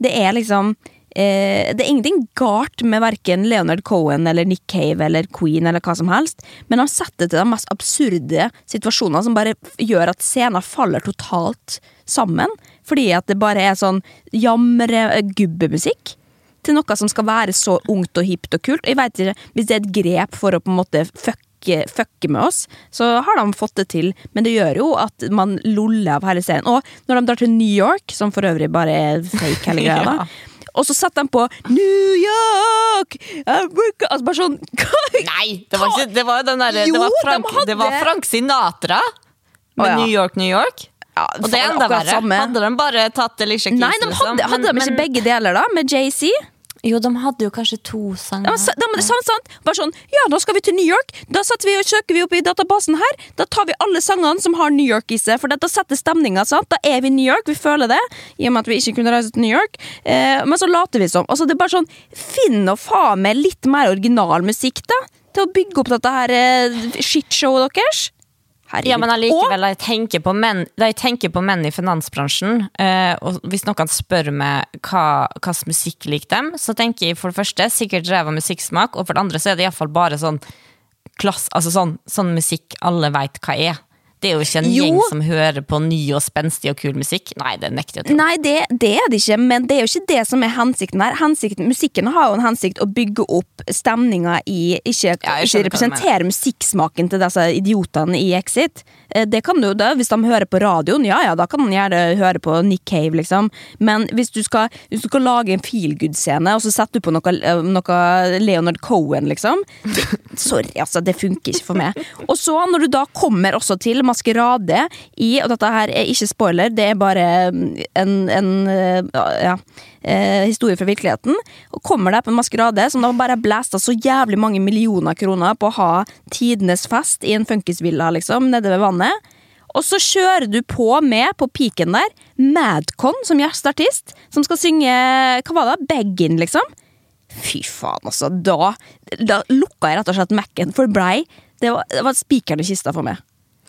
Det er liksom eh, Det er ingenting galt med verken Leonard Cohen eller Nick Cave eller Queen eller hva som helst, men han setter til de mest absurde situasjoner som bare gjør at scenen faller totalt sammen. Fordi at det bare er sånn jamre-gubbemusikk til noe som skal være så ungt og hipt og kult. Jeg vet ikke, Hvis det er et grep for å på en måte fucke, fucke med oss, så har de fått det til. Men det gjør jo at man loller av hele serien. Og når de drar til New York, som for øvrig bare er fake hele (laughs) greia, Ja. da, og så satte de på New York! America! Altså bare sånn (laughs) Nei, det var, ikke, det var jo den derre det, var de det var Frank Sinatra med Å, ja. New York, New York. Ja, Og det er enda verre. Hadde de bare tatt Alicia Keys, Nei, de liksom? hadde, hadde de ikke men- begge deler, da? Med JC? Jo, de hadde jo kanskje to sanger. Ja, de, de, sant, sant. Bare sånn, ja, da skal vi til New York. Da vi og søker vi opp i databasen her. Da tar vi alle sangene som har New York i seg, for da setter stemninga. sant? Da er vi i New York, vi føler det, i og med at vi ikke kunne reise til New York. Eh, men så later vi som. Altså, det er bare sånn, Finn og faen meg litt mer original musikk, da. Til å bygge opp dette her eh, shitshowet deres. Herregud. Ja, men allikevel, jeg tenker på menn, jeg tenker på menn i finansbransjen, eh, og hvis noen spør meg hva slags musikk liker dem, så tenker jeg for det første sikkert ræva musikksmak, og for det andre så er det iallfall bare sånn klass, altså sånn, sånn musikk alle veit hva er. Det er jo ikke en Jo. gjeng som hører på ny og spenstig og kul musikk. Nei, det nekter jeg å tro. Nei, det, det er det ikke, men det er jo ikke det som er hensikten her. Hensikten, musikken har jo en hensikt å bygge opp stemninga i Ikke, Ja, ikke representere musikksmaken til disse idiotene i Exit. Eh, Det kan du da, Hvis de hører på radioen, ja ja, da kan de gjerne høre på Nick Cave, liksom. Men hvis du skal, hvis du skal lage en feelgood-scene, og så setter du på noe, eh, noe Leonard Cohen, liksom Sorry, altså, det funker ikke for meg. Og så, når du da kommer også til maskerade i Og dette her er ikke spoiler, det er bare mm, en, en eh, ja, eh, historie fra virkeligheten. Og kommer der på en maskerade som da bare har blæsta så jævlig mange millioner kroner på å ha tidenes fest i en funkisvilla, liksom, nede ved vannet. Og så kjører du på med, på piken der, Madcon som gjesteartist, som skal synge Hva var det? Beggin, liksom. Fy faen, altså. Da, da lukka jeg rett og slett Mac-en for blei. Det var, det var spikeren i kista for meg.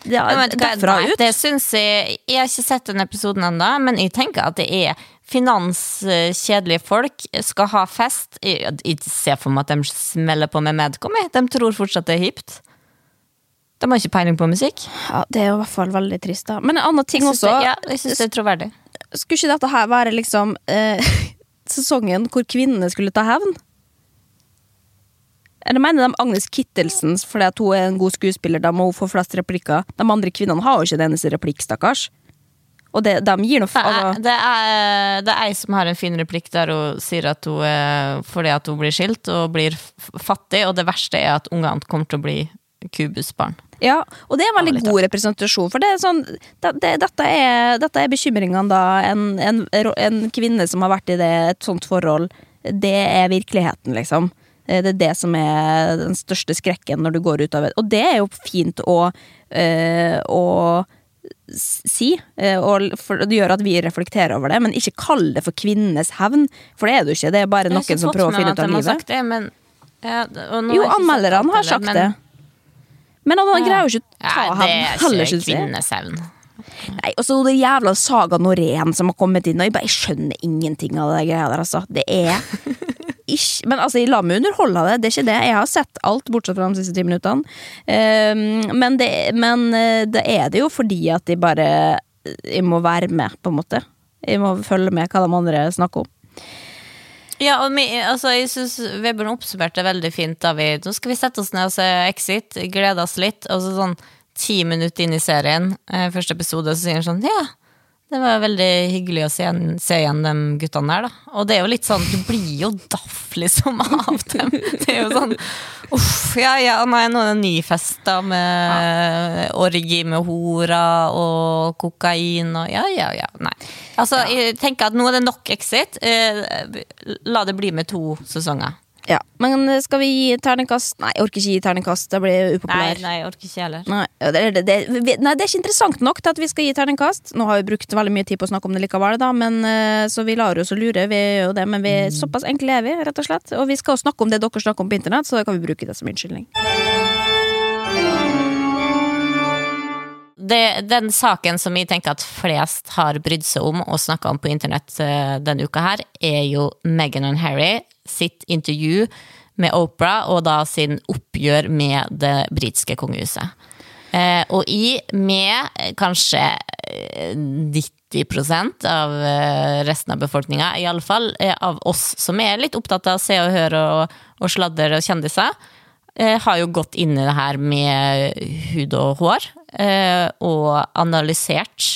Det derfra nei, ut. Det syns jeg Jeg har ikke sett den episoden ennå, men jeg tenker at det er finanskjedelige folk skal ha fest. Jeg, jeg ser for meg at de smeller på med Medcom. De tror fortsatt det er hipt. De har ikke peiling på musikk. Ja, det er jo i hvert fall veldig trist, da. Men en annen ting Jeg også. det, ja, jeg synes det er troverdig. Skulle ikke dette her være liksom eh, (laughs) sesongen hvor kvinnene skulle ta hevn? Eller mener de Agnes Kittelsen fordi at hun er en god skuespiller, da må hun få flest replikker? De andre kvinnene har jo ikke en eneste replikk, stakkars. Og det, de gir noe Det er, altså, det, er, det er ei som har en fin replikk der hun sier at hun er fordi at hun blir skilt og blir fattig, og det verste er at ungene kommer til å bli kubusbarn. Ja, og det er en veldig Ja, god representasjon, for det er sånn det, det, dette, er, dette er bekymringene da en, en, en kvinne som har vært i det, et sånt forhold, det er virkeligheten, liksom. Eh, Det er det som er den største skrekken når du går ut av det. Og det er jo fint å, eh, å si, eh, og det gjør at vi reflekterer over det, men ikke kall det for kvinnenes hevn, for det er det jo ikke. Det er bare noen som prøver å finne ut av livet. Det, men, ja, Jo, anmelderne har sagt det. Men han greier jo ikke å ta Ja, hevn det er ikke jeg. kvinnesevn. Nei, og så det jævla Saga Norén som har kommet inn, og jeg, bare, jeg skjønner ingenting av det greia der, altså. Det er ikke Men altså, la meg underholde det, det er ikke det. Jeg har sett alt, bortsett fra de siste ti minuttene. Ehm, men, det, men eh, det er det jo fordi at de bare Jeg må være med, på en måte. Jeg må følge med hva de andre snakker om. Ja, og mi, altså, jeg synes Vebjørn oppsummerte veldig fint da vi Nå skal vi sette oss ned og se Exit, glede oss litt, og så sånn ti minutter inn i serien, eh, første episode, så sier han sånn Ja, det var veldig hyggelig å se se igjen de guttene der, da. Og det er jo litt sånn, du blir jo daff liksom av dem. Det er jo sånn Uff, ja ja, nå er det en ny fest da med orgi med hora og kokain og ja ja ja. Nei. Altså, jeg tenker at nå er det nok Exit. Eh, La det bli med to sesonger. Ja, Men skal vi gi terningkast? Nei, jeg orker ikke gi terningkast. Det blir Nei, upopulær. nei, jeg orker ikke heller. Nei, det, det, det, vi- nei, det er ikke interessant nok til at vi skal gi terningkast. Nå har vi brukt veldig mye tid på å snakke om det likevel, da, men, eh, så vi lar oss å lure. Vi gjør jo det, men vi, såpass enkle er vi, rett og slett. Og vi skal jo snakke om det dere snakker om på internett, så da kan vi bruke det som unnskyldning. Det, den saken som jeg tenker at flest har brydd seg om og snakka om på internett eh, denne uka her, er jo Meghan og Harry sitt intervju med Oprah, og da sin oppgjør med det britiske kongehuset. Eh, og i, med eh, kanskje eh, 90% av eh, resten av befolkninga, iallfall eh, av oss som er litt opptatt av å se og høre og, og sladder og kjendiser, eh, har jo gått inn i det her med hud og hår, eh, og analysert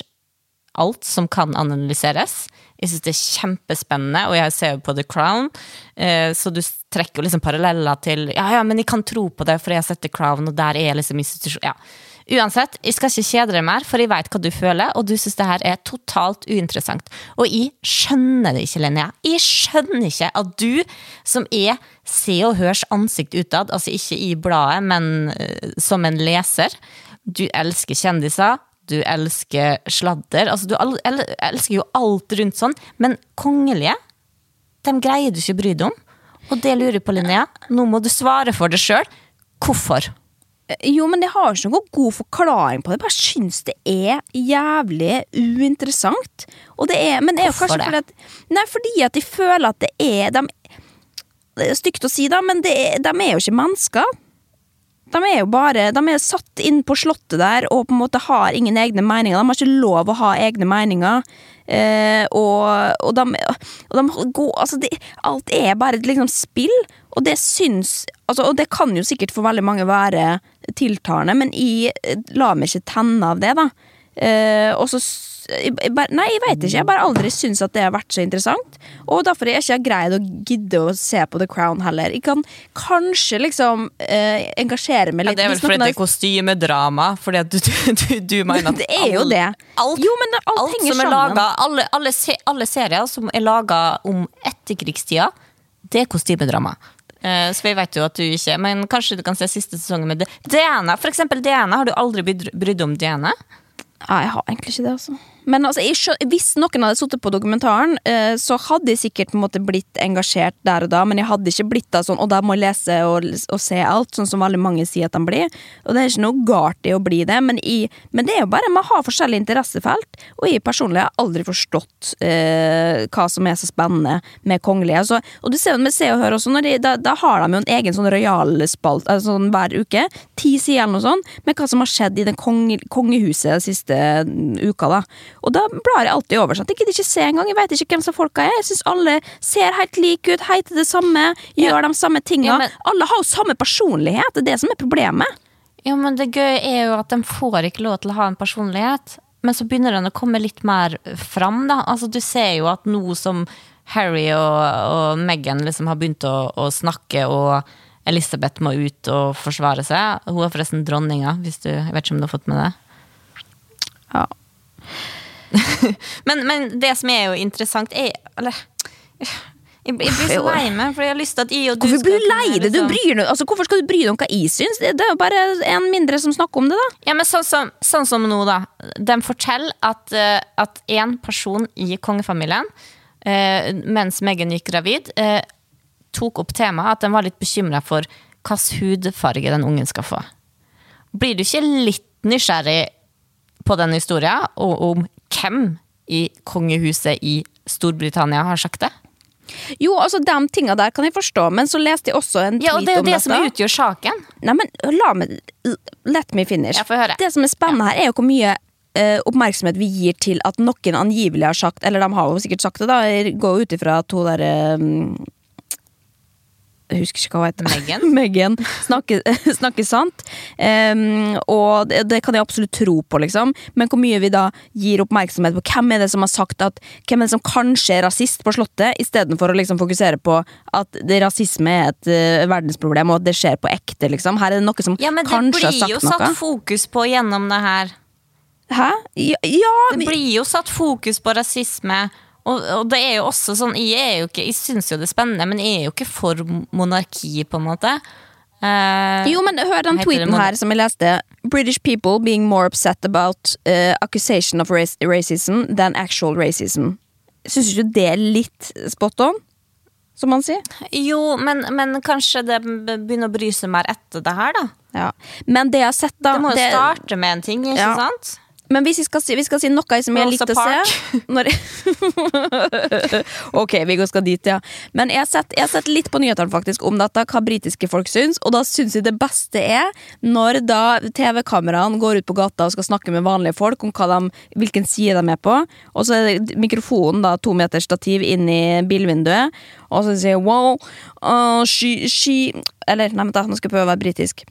alt som kan analyseres. Jeg syns det er kjempespennende, og jeg ser jo på The Crown, eh, så du trekker jo liksom paralleller til Ja, ja, men jeg kan tro på det, for jeg har sett The Crown, og der er liksom institusjon... Ja. Uansett, jeg skal ikke kjede deg mer, for jeg veit hva du føler, og du syns det her er totalt uinteressant. Og jeg skjønner det ikke, Linnea. Jeg skjønner ikke at du, som er Se og Hørs ansikt utad, altså ikke i bladet, men eh, som en leser, du elsker kjendiser, du elsker sladder. Altså, du el el elsker jo alt rundt sånn, men kongelige, dem greier du ikke å bry deg om. Og det lurer på, Linnea. Nå må du svare for det sjøl. Hvorfor? Jo, men jeg har ikke noen god forklaring på det. Jeg bare syns det er jævlig uinteressant. Og det er, men det er jo kanskje det? fordi at Nei, fordi at de føler at det er de, Det er stygt å si, da, men det er, de er jo ikke mennesker. De er jo bare De er satt inn på slottet der og på en måte har ingen egne meninger. De har ikke lov å ha egne meninger. Eh, og, og, de, og de går Altså, det, alt er bare et liksom spill, og det syns altså, Og det kan jo sikkert for veldig mange være tiltalende, men jeg lar meg ikke tenne av det, da. Eh, og så Nei, jeg veit ikke. Jeg bare aldri syns at det har vært så interessant. Og derfor har jeg ikke greid å gidde å se på The Crown heller. Jeg kan kanskje liksom eh, engasjere meg Ja, litt. det er vel fordi det er kostymedrama, fordi at du, du, du, du (laughs) mener at Det er jo all- det. Alt, Jo, men alt alt henger er sammen. laget, alle, alle, se, alle serier som er laga om etterkrigstida, det er kostymedrama. Eh, så vi vet jo at du ikke Men kanskje du kan se siste sesongen med D- Diana. For eksempel Diana. Har du aldri brydd deg om Diana? Nei, jeg har egentlig ikke det, altså. Men altså, hvis noen hadde sittet på dokumentaren, eh, så hadde jeg sikkert på en måte blitt engasjert der og da, men jeg hadde ikke blitt da sånn Og da må jeg lese og, og se alt, sånn som veldig mange sier at de blir. Og det er ikke noe galt i å bli det, men, jeg, men det er jo bare man har forskjellige interessefelt. Og jeg personlig har aldri forstått eh, hva som er så spennende med kongelige. Altså, og du ser jo med Se og Hør også, de, da, da har de jo en egen sånn royalspalt altså, sånn hver uke. Ti sider eller noe sånt, med hva som har skjedd i det konge, kongehuset de siste mm, uka. da Og da blar jeg alltid over. sånn. Jeg gidder ikke se engang. Jeg vet ikke hvem som folka er. Jeg syns alle ser helt like ut, heter det samme, gjør de samme tinga. Ja, men- Alle har jo samme personlighet, det er det som er problemet. Ja, men det gøye er jo at de får ikke lov til å ha en personlighet. Men så begynner den å komme litt mer fram, da. Altså, du ser jo at nå som Harry og, og Meghan liksom har begynt å, å snakke, og Elisabeth må ut og forsvare seg. Hun er forresten dronninga, hvis du jeg vet ikke om du har fått med det. Ja. (laughs) Men, men det som er jo interessant, er Eller jeg, jeg blir så lei meg, for jeg har lyst til at jeg og du Hvorfor blir du lei deg? Du liksom- bryr altså, hvorfor skal du bry deg om hva jeg syns? Det, er jo bare en mindre som snakker om det, da. Ja, men sånn som, sånn som nå, da. De forteller at, eh, at en person i kongefamilien, eh, mens Meghan gikk gravid, eh, tok opp temaet at de var litt bekymra for hvilken hudfarge den ungen skal få. Blir du ikke litt nysgjerrig på den historien, og om hvem i kongehuset i Storbritannia har sagt det? Jo, altså de tinga der kan jeg forstå, men så leste jeg også en tweet om dette. Ja, og det er jo det dette. som utgjør saken. Nei, men la meg Let me finish. Jeg får høre. Det som er spennende her, er jo hvor mye eh, oppmerksomhet vi gir til at noen angivelig har sagt Eller de har jo sikkert sagt det, da. Jeg går ut ifra at hun derre jeg husker ikke hva hun heter. Meghan? (laughs) Meghan snakker, (laughs) snakker sant. Um, og det, det kan jeg absolutt tro på, liksom. Men hvor mye vi da gir oppmerksomhet på hvem er det som har sagt at Hvem er det som kanskje er rasist på Slottet, istedenfor å liksom fokusere på at det, rasisme er et uh, verdensproblem, og at det skjer på ekte, liksom. Her er det noe som Ja, men det blir jo satt noe. fokus på gjennom det her. Hæ? Ja, ja Det blir jo satt fokus på rasisme. Og, og det er jo også sånn Jeg, er jo ikke, jeg syns jo det er spennende, men jeg er jo ikke for monarki, på en måte. Uh, Jo, men hør den tweeten her som jeg leste. British people being more upset about uh, accusation of race racism than actual racism. Syns ikke du det er litt spot on? Som man sier. jo, men, men kanskje det begynner å bry seg mer etter det her, da. Ja. Men det jeg har sett, da Det må jo det- starte med en ting, ikke Ja. sant? Men hvis vi skal si, vi skal si noe som jeg likte å se (laughs) når (laughs) Ok, vi skal dit, ja. Men jeg har sett, jeg sett litt på nyhetene faktisk om dette, hva britiske folk syns, og da syns jeg det beste er når da TV-kameraene går ut på gata og skal snakke med vanlige folk om de, hvilken side de er på, og så er det mikrofonen da to meters stativ inn i bilvinduet, og så sier wow, uh, she, she Eller, nei, vent nå skal jeg prøve å være britisk.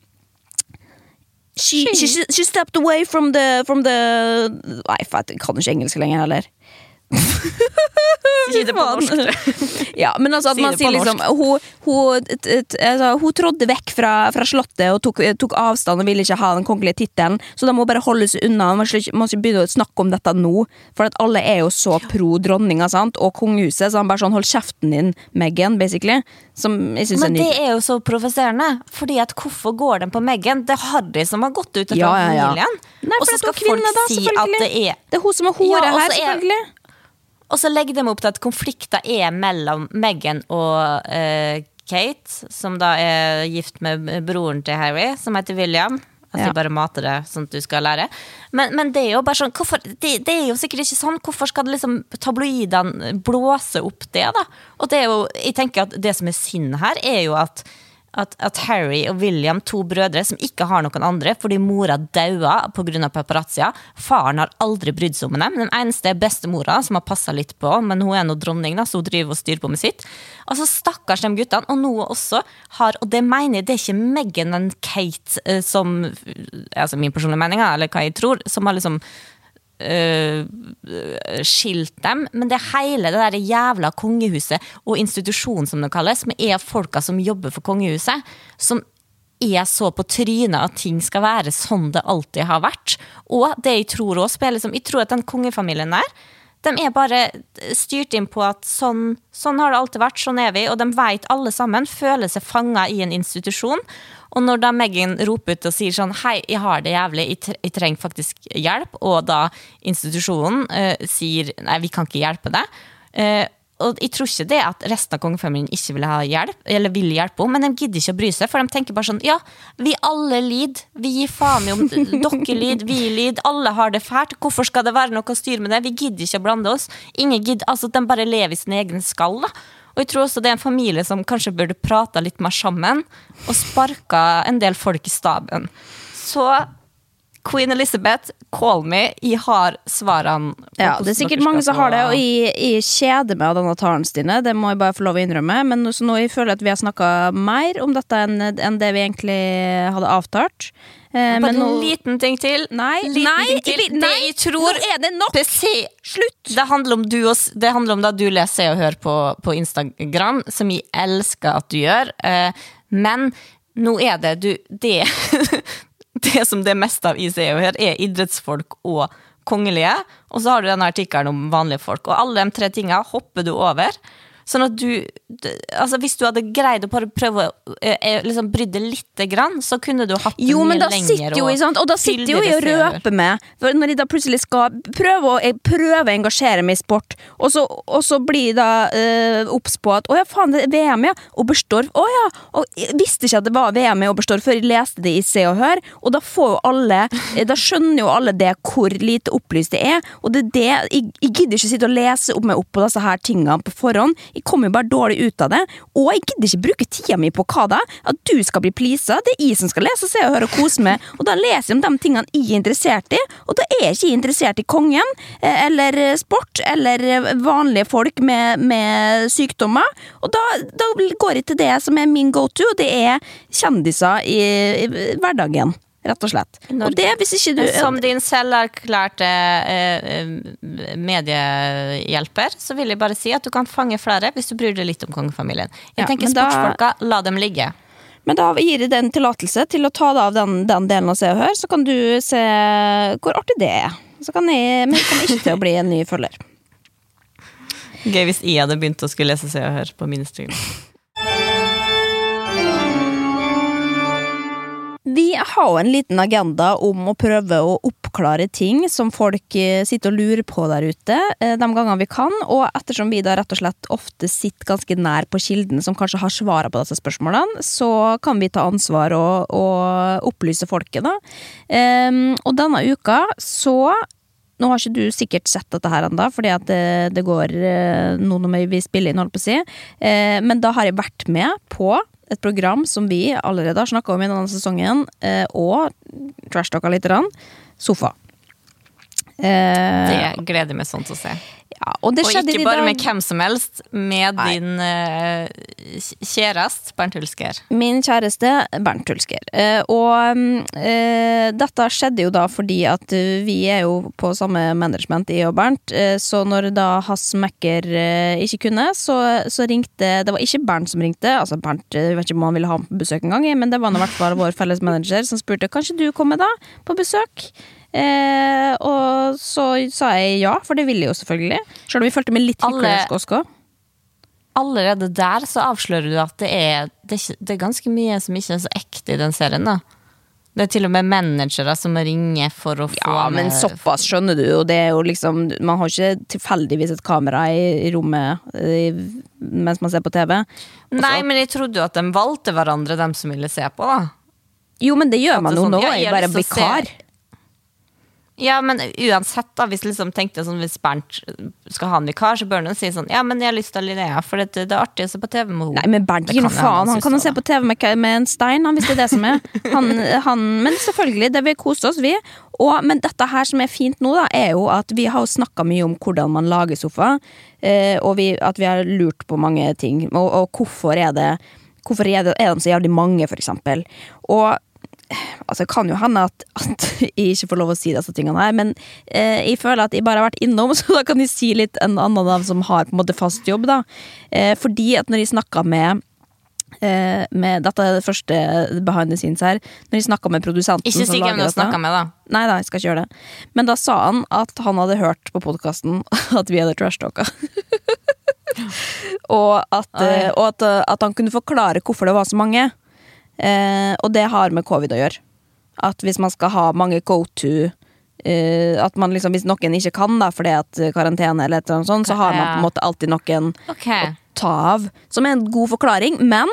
She, she, she, stepped away from the, from the Nei, jeg kan ikke engelsk lenger heller. (laughs) Si det på norsk, ja, men altså at Si man sier liksom hun, hun, altså, hun trådde vekk fra, fra slottet og tok, tok avstand og ville ikke ha den kongelige tittelen, så da må hun bare holde seg unna. Man må ikke, begynne å snakke om dette nå, for at alle er jo så pro dronninga og kongehuset, så han bare sånn hold kjeften din, Meghan, basically. Som jeg syns er Men det er jo så provoserende. Fordi at hvorfor går den på Meghan? Det er Harry som har gått ut etter Ja, ja, ja. familien. Og så skal er kvinne, folk da, si at det er Det er hun som er hore Ja, her, selvfølgelig. er-. Og så legger de opp til at konflikter er mellom Meghan og uh, Kate, som da er gift med broren til Harry, som heter William. Altså Ja. bare mater det sånn at du skal lære. Men, men det er jo bare sånn hvorfor, det, det er jo sikkert ikke sånn. Hvorfor skal liksom tabloidene blåse opp det, da? Og det er jo, jeg tenker at det som er synd her, er jo at at, at Harry og William, to brødre som ikke har noen andre fordi mora daua pga. paparazzia Faren har aldri brydd seg om dem. Den eneste er bestemora, som har passa litt på, men hun er nå dronning, da, så hun driver og styrer på med sitt. Altså Stakkars de guttene, og nå også har Og det mener jeg, det er ikke Meghan og Kate eh, som Altså min personlige mening, eller hva jeg tror, som har liksom øh, skilt dem, men det hele det der jævla kongehuset og institusjonen som det kalles, som er folka som jobber for kongehuset, som er så på trynet at ting skal være sånn det alltid har vært. Og det jeg tror også, spiller liksom, jeg tror at den kongefamilien der, de er bare styrt inn på at sånn, sånn har det alltid vært, sånn er vi, og de vet alle sammen, føler seg fanga i en institusjon. Og når da Megan roper ut og sier sånn Hei, jeg har det jævlig, jeg, trenger faktisk hjelp, og da institusjonen uh, sier nei, vi kan ikke hjelpe deg. Eh, og jeg tror ikke det at resten av kongefamilien ikke vil ha hjelp, eller vil hjelpe henne, men de gidder ikke å bry seg, for de tenker bare sånn Ja, vi alle lider. Vi gir faen i om (laughs) dere lider, vi lider, alle har det fælt. Hvorfor skal det være noe å styre med det? Vi gidder ikke å blande oss. Ingen gidder, altså De bare lever i sin egen skall. da. Og jeg tror også det er en familie som kanskje burde prata litt mer sammen, og sparka en del folk i staben. Så Queen Elizabeth, call me. Jeg har svarene. Ja, det er sikkert mange som har det, og jeg, jeg kjeder meg av denne talen, Stine. Det må jeg bare få lov å innrømme. Men nå- så nå jeg føler jeg at vi har snakka mer om dette enn enn det vi egentlig hadde avtalt. Eh, Bare en nå liten ting til. Nei, Liten nei, ting til. vil- Det nei, jeg tror nå er det nok! Det, Slutt! det handler om du og, Det handler om da du leser og hører på, på Instagram, som jeg elsker at du gjør. Eh, men nå er det du Det, (laughs) det som det er mest av i CEO her, er idrettsfolk og kongelige. Og så har du denne artikkelen om vanlige folk. Og alle de tre tinga hopper du over. Sånn at du Altså Hvis du hadde greid å bare prøve å eh, eh, liksom brydde lite grann, så kunne du hatt det Jo, men mye da sitter jo i sant? Og da sitter jo i å og røper med. Når jeg da plutselig skal prøve å, jeg prøver å engasjere meg i sport, og så, og så blir da eh, obs på at å ja, faen, det er VM, ja. Oberstdorf. Å ja. Og jeg visste ikke at det var VM i Oberstdorf før jeg leste det i Se og Hør, og da får jo alle eh, Da skjønner jo alle det hvor lite opplyst det er, og det er det Jeg, jeg gidder ikke sitte og lese opp meg opp på disse her tingene på forhånd. Jeg kommer bare dårlig ut av det, og jeg gidder ikke bruke tida mi på hva da? At du skal bli pleasa. Det er jeg som skal lese se og høre og kose meg, og da leser jeg om de tingene jeg er interessert i, og da er jeg ikke interessert i kongen, eh, eller sport, eller vanlige folk med, med sykdommer, og da, da går jeg til det som er min go to, og det er kjendiser i, i hverdagen. Rett og slett. Norge. Og det, hvis ikke du Som din selverklærte eh, mediehjelper, så vil jeg bare si at du kan fange flere hvis du bryr deg litt om kongefamilien. Jeg Ja, tenker sportsfolka, da- la dem ligge. Men da gir jeg den tillatelse til å ta av den, den delen av Se og Hør, så kan du se hvor artig det er. Så kan jeg, men jeg kommer ikke til å bli en ny følger. Gøy hvis jeg hadde begynt å skulle lese Se og Hør på min Instagram. Vi har jo en liten agenda om å prøve å oppklare ting som folk eh, sitter og lurer på der ute, eh, de gangene vi kan. Og ettersom vi da rett og slett ofte sitter ganske nær på kilden som kanskje har svaret på disse spørsmålene, så kan vi ta ansvar og, og opplyse folket, da. Ehm, og denne uka så nå har ikke du sikkert sett dette her ennå, fordi at det, det går eh, nå når vi spiller inn, holdt på å si. Men da har jeg vært med på et program som vi allerede har snakka om i denne sesongen, eh, og trashtalka litt. Grann. Sofa. Eh, Det gleder jeg meg sånn til å se. Og det Og ikke bare med hvem som helst, med Nei. din uh, kjæreste Bernt Hulsker. Min kjæreste Bernt Hulsker. Uh, og eh, dette skjedde jo da fordi at vi er jo på samme management, jeg og Bernt. Så når da Hass Mekker ikke kunne, så, så ringte Det var ikke Bernt som ringte. Altså Bernt, Jeg vet ikke om han ville ha ham på besøk en gang, men det var i hvert fall vår felles manager som spurte kanskje du kommer da på besøk. Eh, og så sa jeg ja, for det ville jeg jo selvfølgelig. Selv om vi følte med litt hyklersk også. Allerede der så avslører du at det er, det er, det er ganske mye som ikke er så ekte i den serien. da. Det er til og med managere som ringer for å få Ja, men såpass skjønner du, og det er jo liksom Man har ikke tilfeldigvis et kamera i, i rommet i, mens man ser på TV. Også. Nei, men jeg trodde jo at de valgte hverandre, dem som ville se på. da. Jo, men det gjør man jo sånn, nå, jeg er bare vikar. se-. Ja, men uansett, da, hvis liksom tenkte sånn, hvis Bernt skal ha en vikar, så bør han si sånn Ja, men jeg har lyst til Linnea, for det, det er artig å se på TV med henne. Nei, men Bernt Det gir noe kan faen. Han kan jo se på TV med, med en stein, han, hvis det er det som er. Han, (laughs) han, men selvfølgelig, det vi koser oss, vi. Og, men dette her som er fint nå, da, er jo at vi har jo snakka mye om hvordan man lager sofa, eh, og vi, at vi har lurt på mange ting. Og, og hvorfor er det Hvorfor er, det, er de så jævlig mange, for eksempel. Og Altså, det kan jo hende at, at (laughs) jeg ikke får lov å si disse tingene her, men eh, jeg føler at jeg bare har vært innom, (laughs) så da kan jeg si litt en annen av dem som har på en måte fast jobb, da. Eh, fordi at når jeg snakka med eh, med, dette er det første behind the scenes her. Når jeg snakka med produsenten Ikke si hvem du snakka med, da. Nei da, jeg skal ikke gjøre det. Men da sa han at han hadde hørt på podkasten (laughs) at vi hadde trashtalka. og at, og at, at han kunne forklare hvorfor det var så mange. Eh, og det har med covid å gjøre. At hvis man skal ha mange go to eh, At man liksom, Hvis noen ikke kan da fordi at karantene, eller et eller annet sånt, så har man på en måte alltid noen Å ta av. Som er en god forklaring, men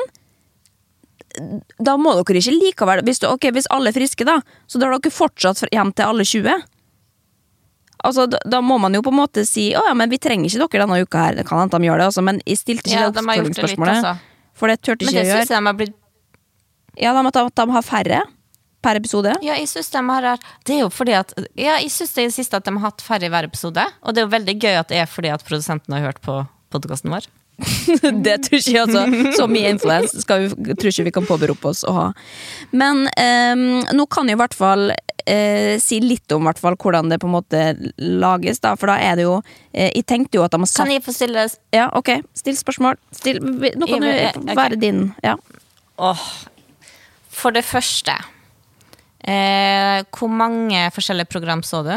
da må dere ikke likevel Hvis, du, okay, hvis alle er friske, da, så drar dere fortsatt hjem til alle 20. Altså, da, da må man jo på en måte si Å ja, men vi trenger ikke dere denne uka her. Det kan hende de gjør det, altså, men jeg stilte ikke Ja, det de har gjort det litt, ikke jeg For det turte Men det syns gjøre. jeg de har blitt Ja, de, at de, har færre. per episode. Ja, jeg synes de har Det er jo fordi at Ja, jeg synes det er det siste at de har hatt færre i hver episode. Og det er jo veldig gøy at det er fordi at produsenten har hørt på podkasten vår. (laughs) det tror ikke jeg altså. (laughs) Så mye influens vi, tror ikke vi kan påberope oss å ha. Men um, nå kan jeg i hvert fall uh, si litt om hvert fall, hvordan det på en måte lages, da. For da er det jo uh, Jeg tenkte jo at de har satt Kan jeg få stille Ja, ok. Still spørsmål. Still, nå kan du være din. Ja. Åh. For det første eh, Hvor mange forskjellige program så du?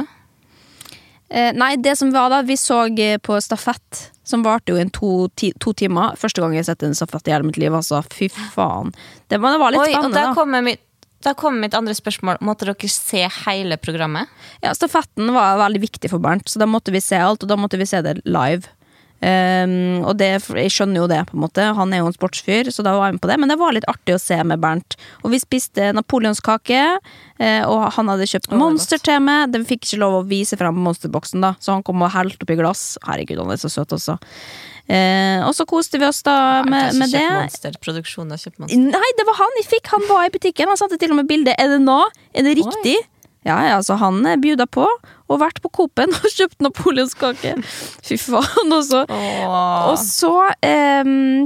Eh, nei, det som var da, vi så eh, på stafett, som varte jo i to, ti, to timer. Første gang jeg har sett en stafett i hele mitt liv, altså. Fy faen. Det, var- det var litt Oi, spennende, da. kommer mitt da kommer mitt andre spørsmål. Måtte dere se hele programmet? Ja, stafetten var veldig viktig for Bernt, så da måtte vi se alt, og da måtte vi se det live. Ehm, og det, jeg skjønner jo det, på en måte. Han er jo en sportsfyr, så da var jeg med på det. Men det var litt artig å se med Bernt. Og vi spiste napoleonskake, eh, og han hadde kjøpt er Monster til meg. Den fikk ikke lov å vise frem monsterboksen, da, så han kom og helte oppi glass. Herregud, han er så søt også. Eh, og så koste vi oss da med, med det. Monster, produksjonen har kjøpt Monster. Nei, det var han jeg fikk! Han var i butikken. Han satte til og med bilde. Er det nå? Er det riktig? Ja, ja, altså han bjuda på, og vært på Coop-en og (laughs) kjøpt napoleonskake. Fy faen, og så Og så ehm,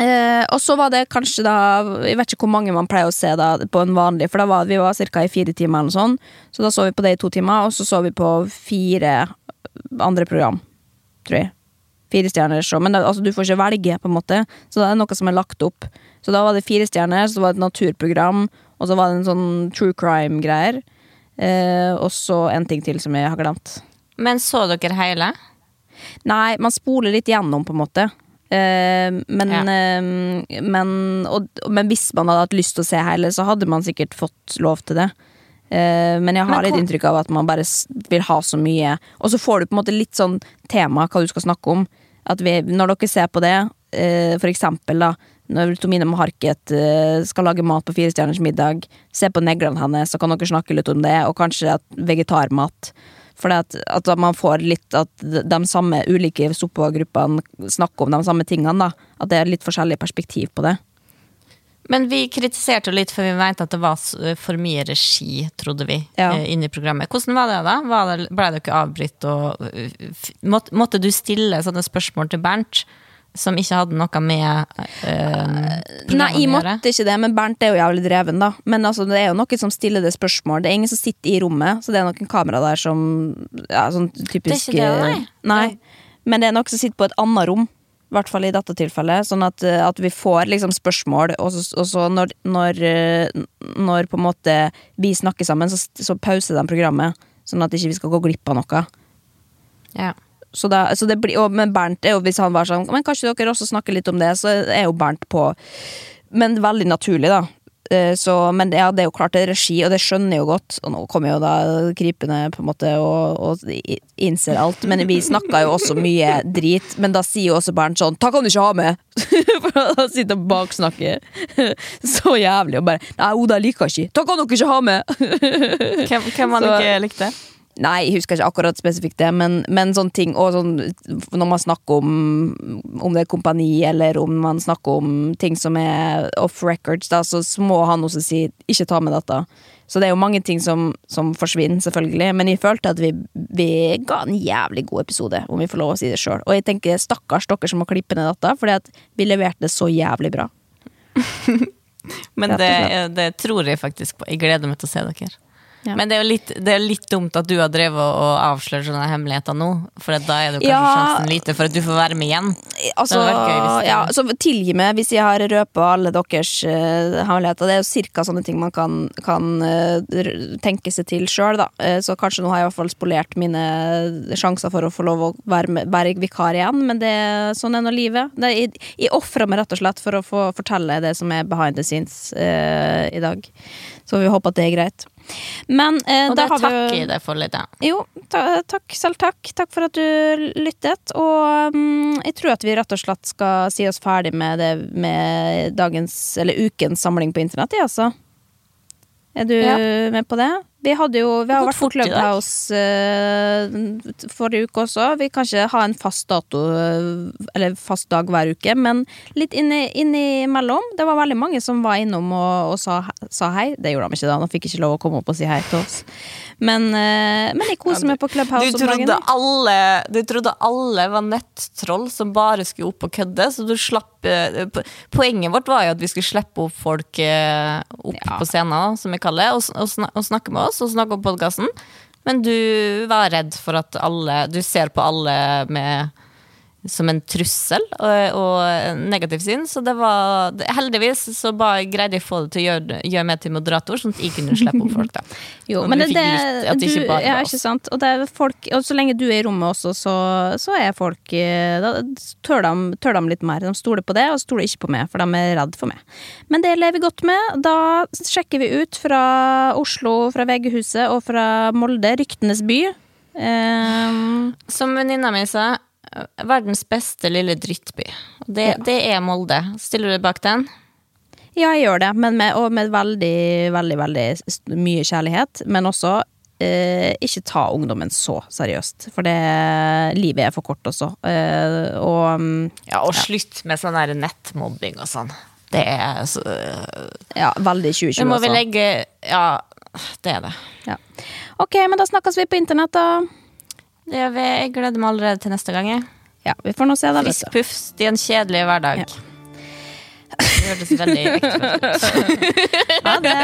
eh, Og så var det kanskje da Jeg vet ikke hvor mange man pleier å se da på en vanlig, for da var vi var ca. i fire timer, eller sånn. Så da så vi på det i to timer, og så så vi på fire andre program, tror jeg. Fire stjerner så. Men da, altså, du får ikke velge, på en måte. Så det er noe som er lagt opp. Så da var det fire stjerner, så var det et naturprogram, og så var det en sånn true crime-greier. Eh, og så en ting til som jeg har glemt. Men så dere hele? Nei, man spoler litt gjennom, på en måte. Eh, men, Ja. eh, men, og, men hvis man hadde hatt lyst til å se hele, så hadde man sikkert fått lov til det. Eh, men jeg har Men litt inntrykk av at man bare vil ha så mye. Og så får du på en måte litt sånn tema hva du skal snakke om. At vi, når dere ser på det, eh, for eksempel da når Tomine Harket eh, skal lage mat på Fire stjerners middag, se på neglene hennes, så kan dere snakke litt om det, og kanskje at vegetarmat. For at, at man får litt at de samme ulike soppegruppene snakker om de samme tingene. da At det er litt forskjellig perspektiv på det. Men vi kritiserte litt, for vi mente at det var for mye regi, trodde vi, Ja. Inni programmet. Hvordan var det da? Var det, ble dere avbrutt? Og, måtte, måtte du stille sånne spørsmål til Bernt, som ikke hadde noe med øh, Nei, jeg måtte ikke det, men Bernt er jo jævlig dreven, da. Men altså, det er jo noen som stiller det spørsmål. Det er ingen som sitter i rommet, så det er noen kamera der som ja, sånn typisk Det er ikke det, nei. nei. Men det er noen som sitter på et annet rom. I hvert fall i dette tilfellet. Sånn at, eh, at vi får liksom spørsmål, og så, og så når, når, eh, når på en måte vi snakker sammen, så, så pauser de programmet. Sånn at ikke vi skal gå glipp av noe. Ja. Så da, så det blir, og, men Bernt er jo, hvis han var sånn Men kanskje dere også snakker litt om det, så er jo Bernt på Men veldig naturlig, da. Eh, Så, men ja, det er jo klart det er regi, og det skjønner jeg jo godt. Og nå kommer jo da krypende på en måte og, og innser alt. Men vi snakka jo også mye drit. Men da sier jo også Bernt sånn 'Ta kan du ikke ha med!' (laughs) For han sitter og baksnakker så jævlig og bare 'Nei, Oda liker ikke. Ta kan dere ikke ha med!' Hvem, hvem han Så- ikke likte? Nei, jeg husker ikke akkurat spesifikt det, men, men sånne ting Og sånn, når man snakker om Om det er kompani, eller om man snakker om ting som er off records, da, så må han også si 'ikke ta med dette'. Så det er jo mange ting som, som forsvinner, selvfølgelig. Men jeg følte at vi, vi ga en jævlig god episode, om vi får lov å si det sjøl. Og jeg tenker stakkars dere som må klippe ned dette, fordi at vi leverte det så jævlig bra. (laughs) Men det, det tror jeg faktisk på. Jeg gleder meg til å se dere. Ja. Men det er jo litt, det er litt dumt at du har drevet og avslørt sånne hemmeligheter nå. For da er det kanskje Ja. sjansen lite for at du får være med igjen. Altså, gøy ja, så tilgi meg hvis jeg har røpa alle deres uh, hemmeligheter. Det er jo cirka sånne ting man kan, kan uh, tenke seg til sjøl, da. Eh, så kanskje nå har jeg i hvert fall spolert mine sjanser for å få lov å være, med, være vikar igjen, men det, sånn er nå livet. Det, jeg jeg ofrer meg rett og slett for å få fortelle det som er behind the scenes i dag. Så vi håper at det er greit. Men eh, Og da det har vi deg for litt. Ja. jo, ta, takk. Selv takk. Takk for at du lyttet. Og um, jeg tror at vi rett og slett skal si oss ferdig med det med dagens, eller ukens samling på internett, jeg, altså. Er du Ja. med på det? Vi jo Vi har vært på fort i. Clubhouse eh, forrige uke også. Vi kan ikke ha en fast dato eh, eller fast dag hver uke, men litt inni- innimellom. Det var veldig mange som var innom og, og sa, sa hei. Det gjorde de ikke da, de fikk ikke lov å komme opp og si hei til oss. Men, eh, men jeg koser meg på Clubhouse Du dagen. trodde, alle, du trodde alle var nettroll som bare skulle opp og kødde, så du slapp eh, Poenget vårt var jo at vi skulle slippe opp folk eh, opp Ja. på scenen, som vi kaller det, og, og snakke med oss og snakke om podkasten. Men du var redd for at alle Du ser på alle med som en trussel og, og negativt negativ syn. Så det var Heldigvis så bare greide jeg å få det til å gjøre, gjøre meg til moderator, sånn at jeg kunne slippe opp folk. da (laughs) Jo, Og men det, det, det du, ikke ja, ikke sant? Og, det folk, og så lenge du er i rommet også, så, så er folk eh, Da tør de, tør de litt mer. De stoler på det, og stoler ikke på meg, for de er redd for meg. Men det lever vi godt med. Da sjekker vi ut fra Oslo, fra VG-huset og fra Molde, ryktenes by. Um, Som venninna mi sa, verdens beste lille drittby. Det, Ja. det er Molde. Stiller du deg bak den? ja, jeg gjør det, men med, og med veldig, veldig, veldig mye kjærlighet. Men også eh, ikke ta ungdommen så seriøst, for det, livet er for kort også. Eh, og mm, Ja, og slutt med sånn der nettmobbing og sånn. Det er så ja, veldig Det 2020 må vi legge Ja, det er det. Ja. Ok, men da snakkes vi på internett, da. Det vi. Jeg gleder meg allerede til neste gang. jeg. Ja, vi får nå se, da. Fiskpuffs i en kjedelig hverdag. Ja. Det hørtes veldig ekte ut. (laughs) Ha det.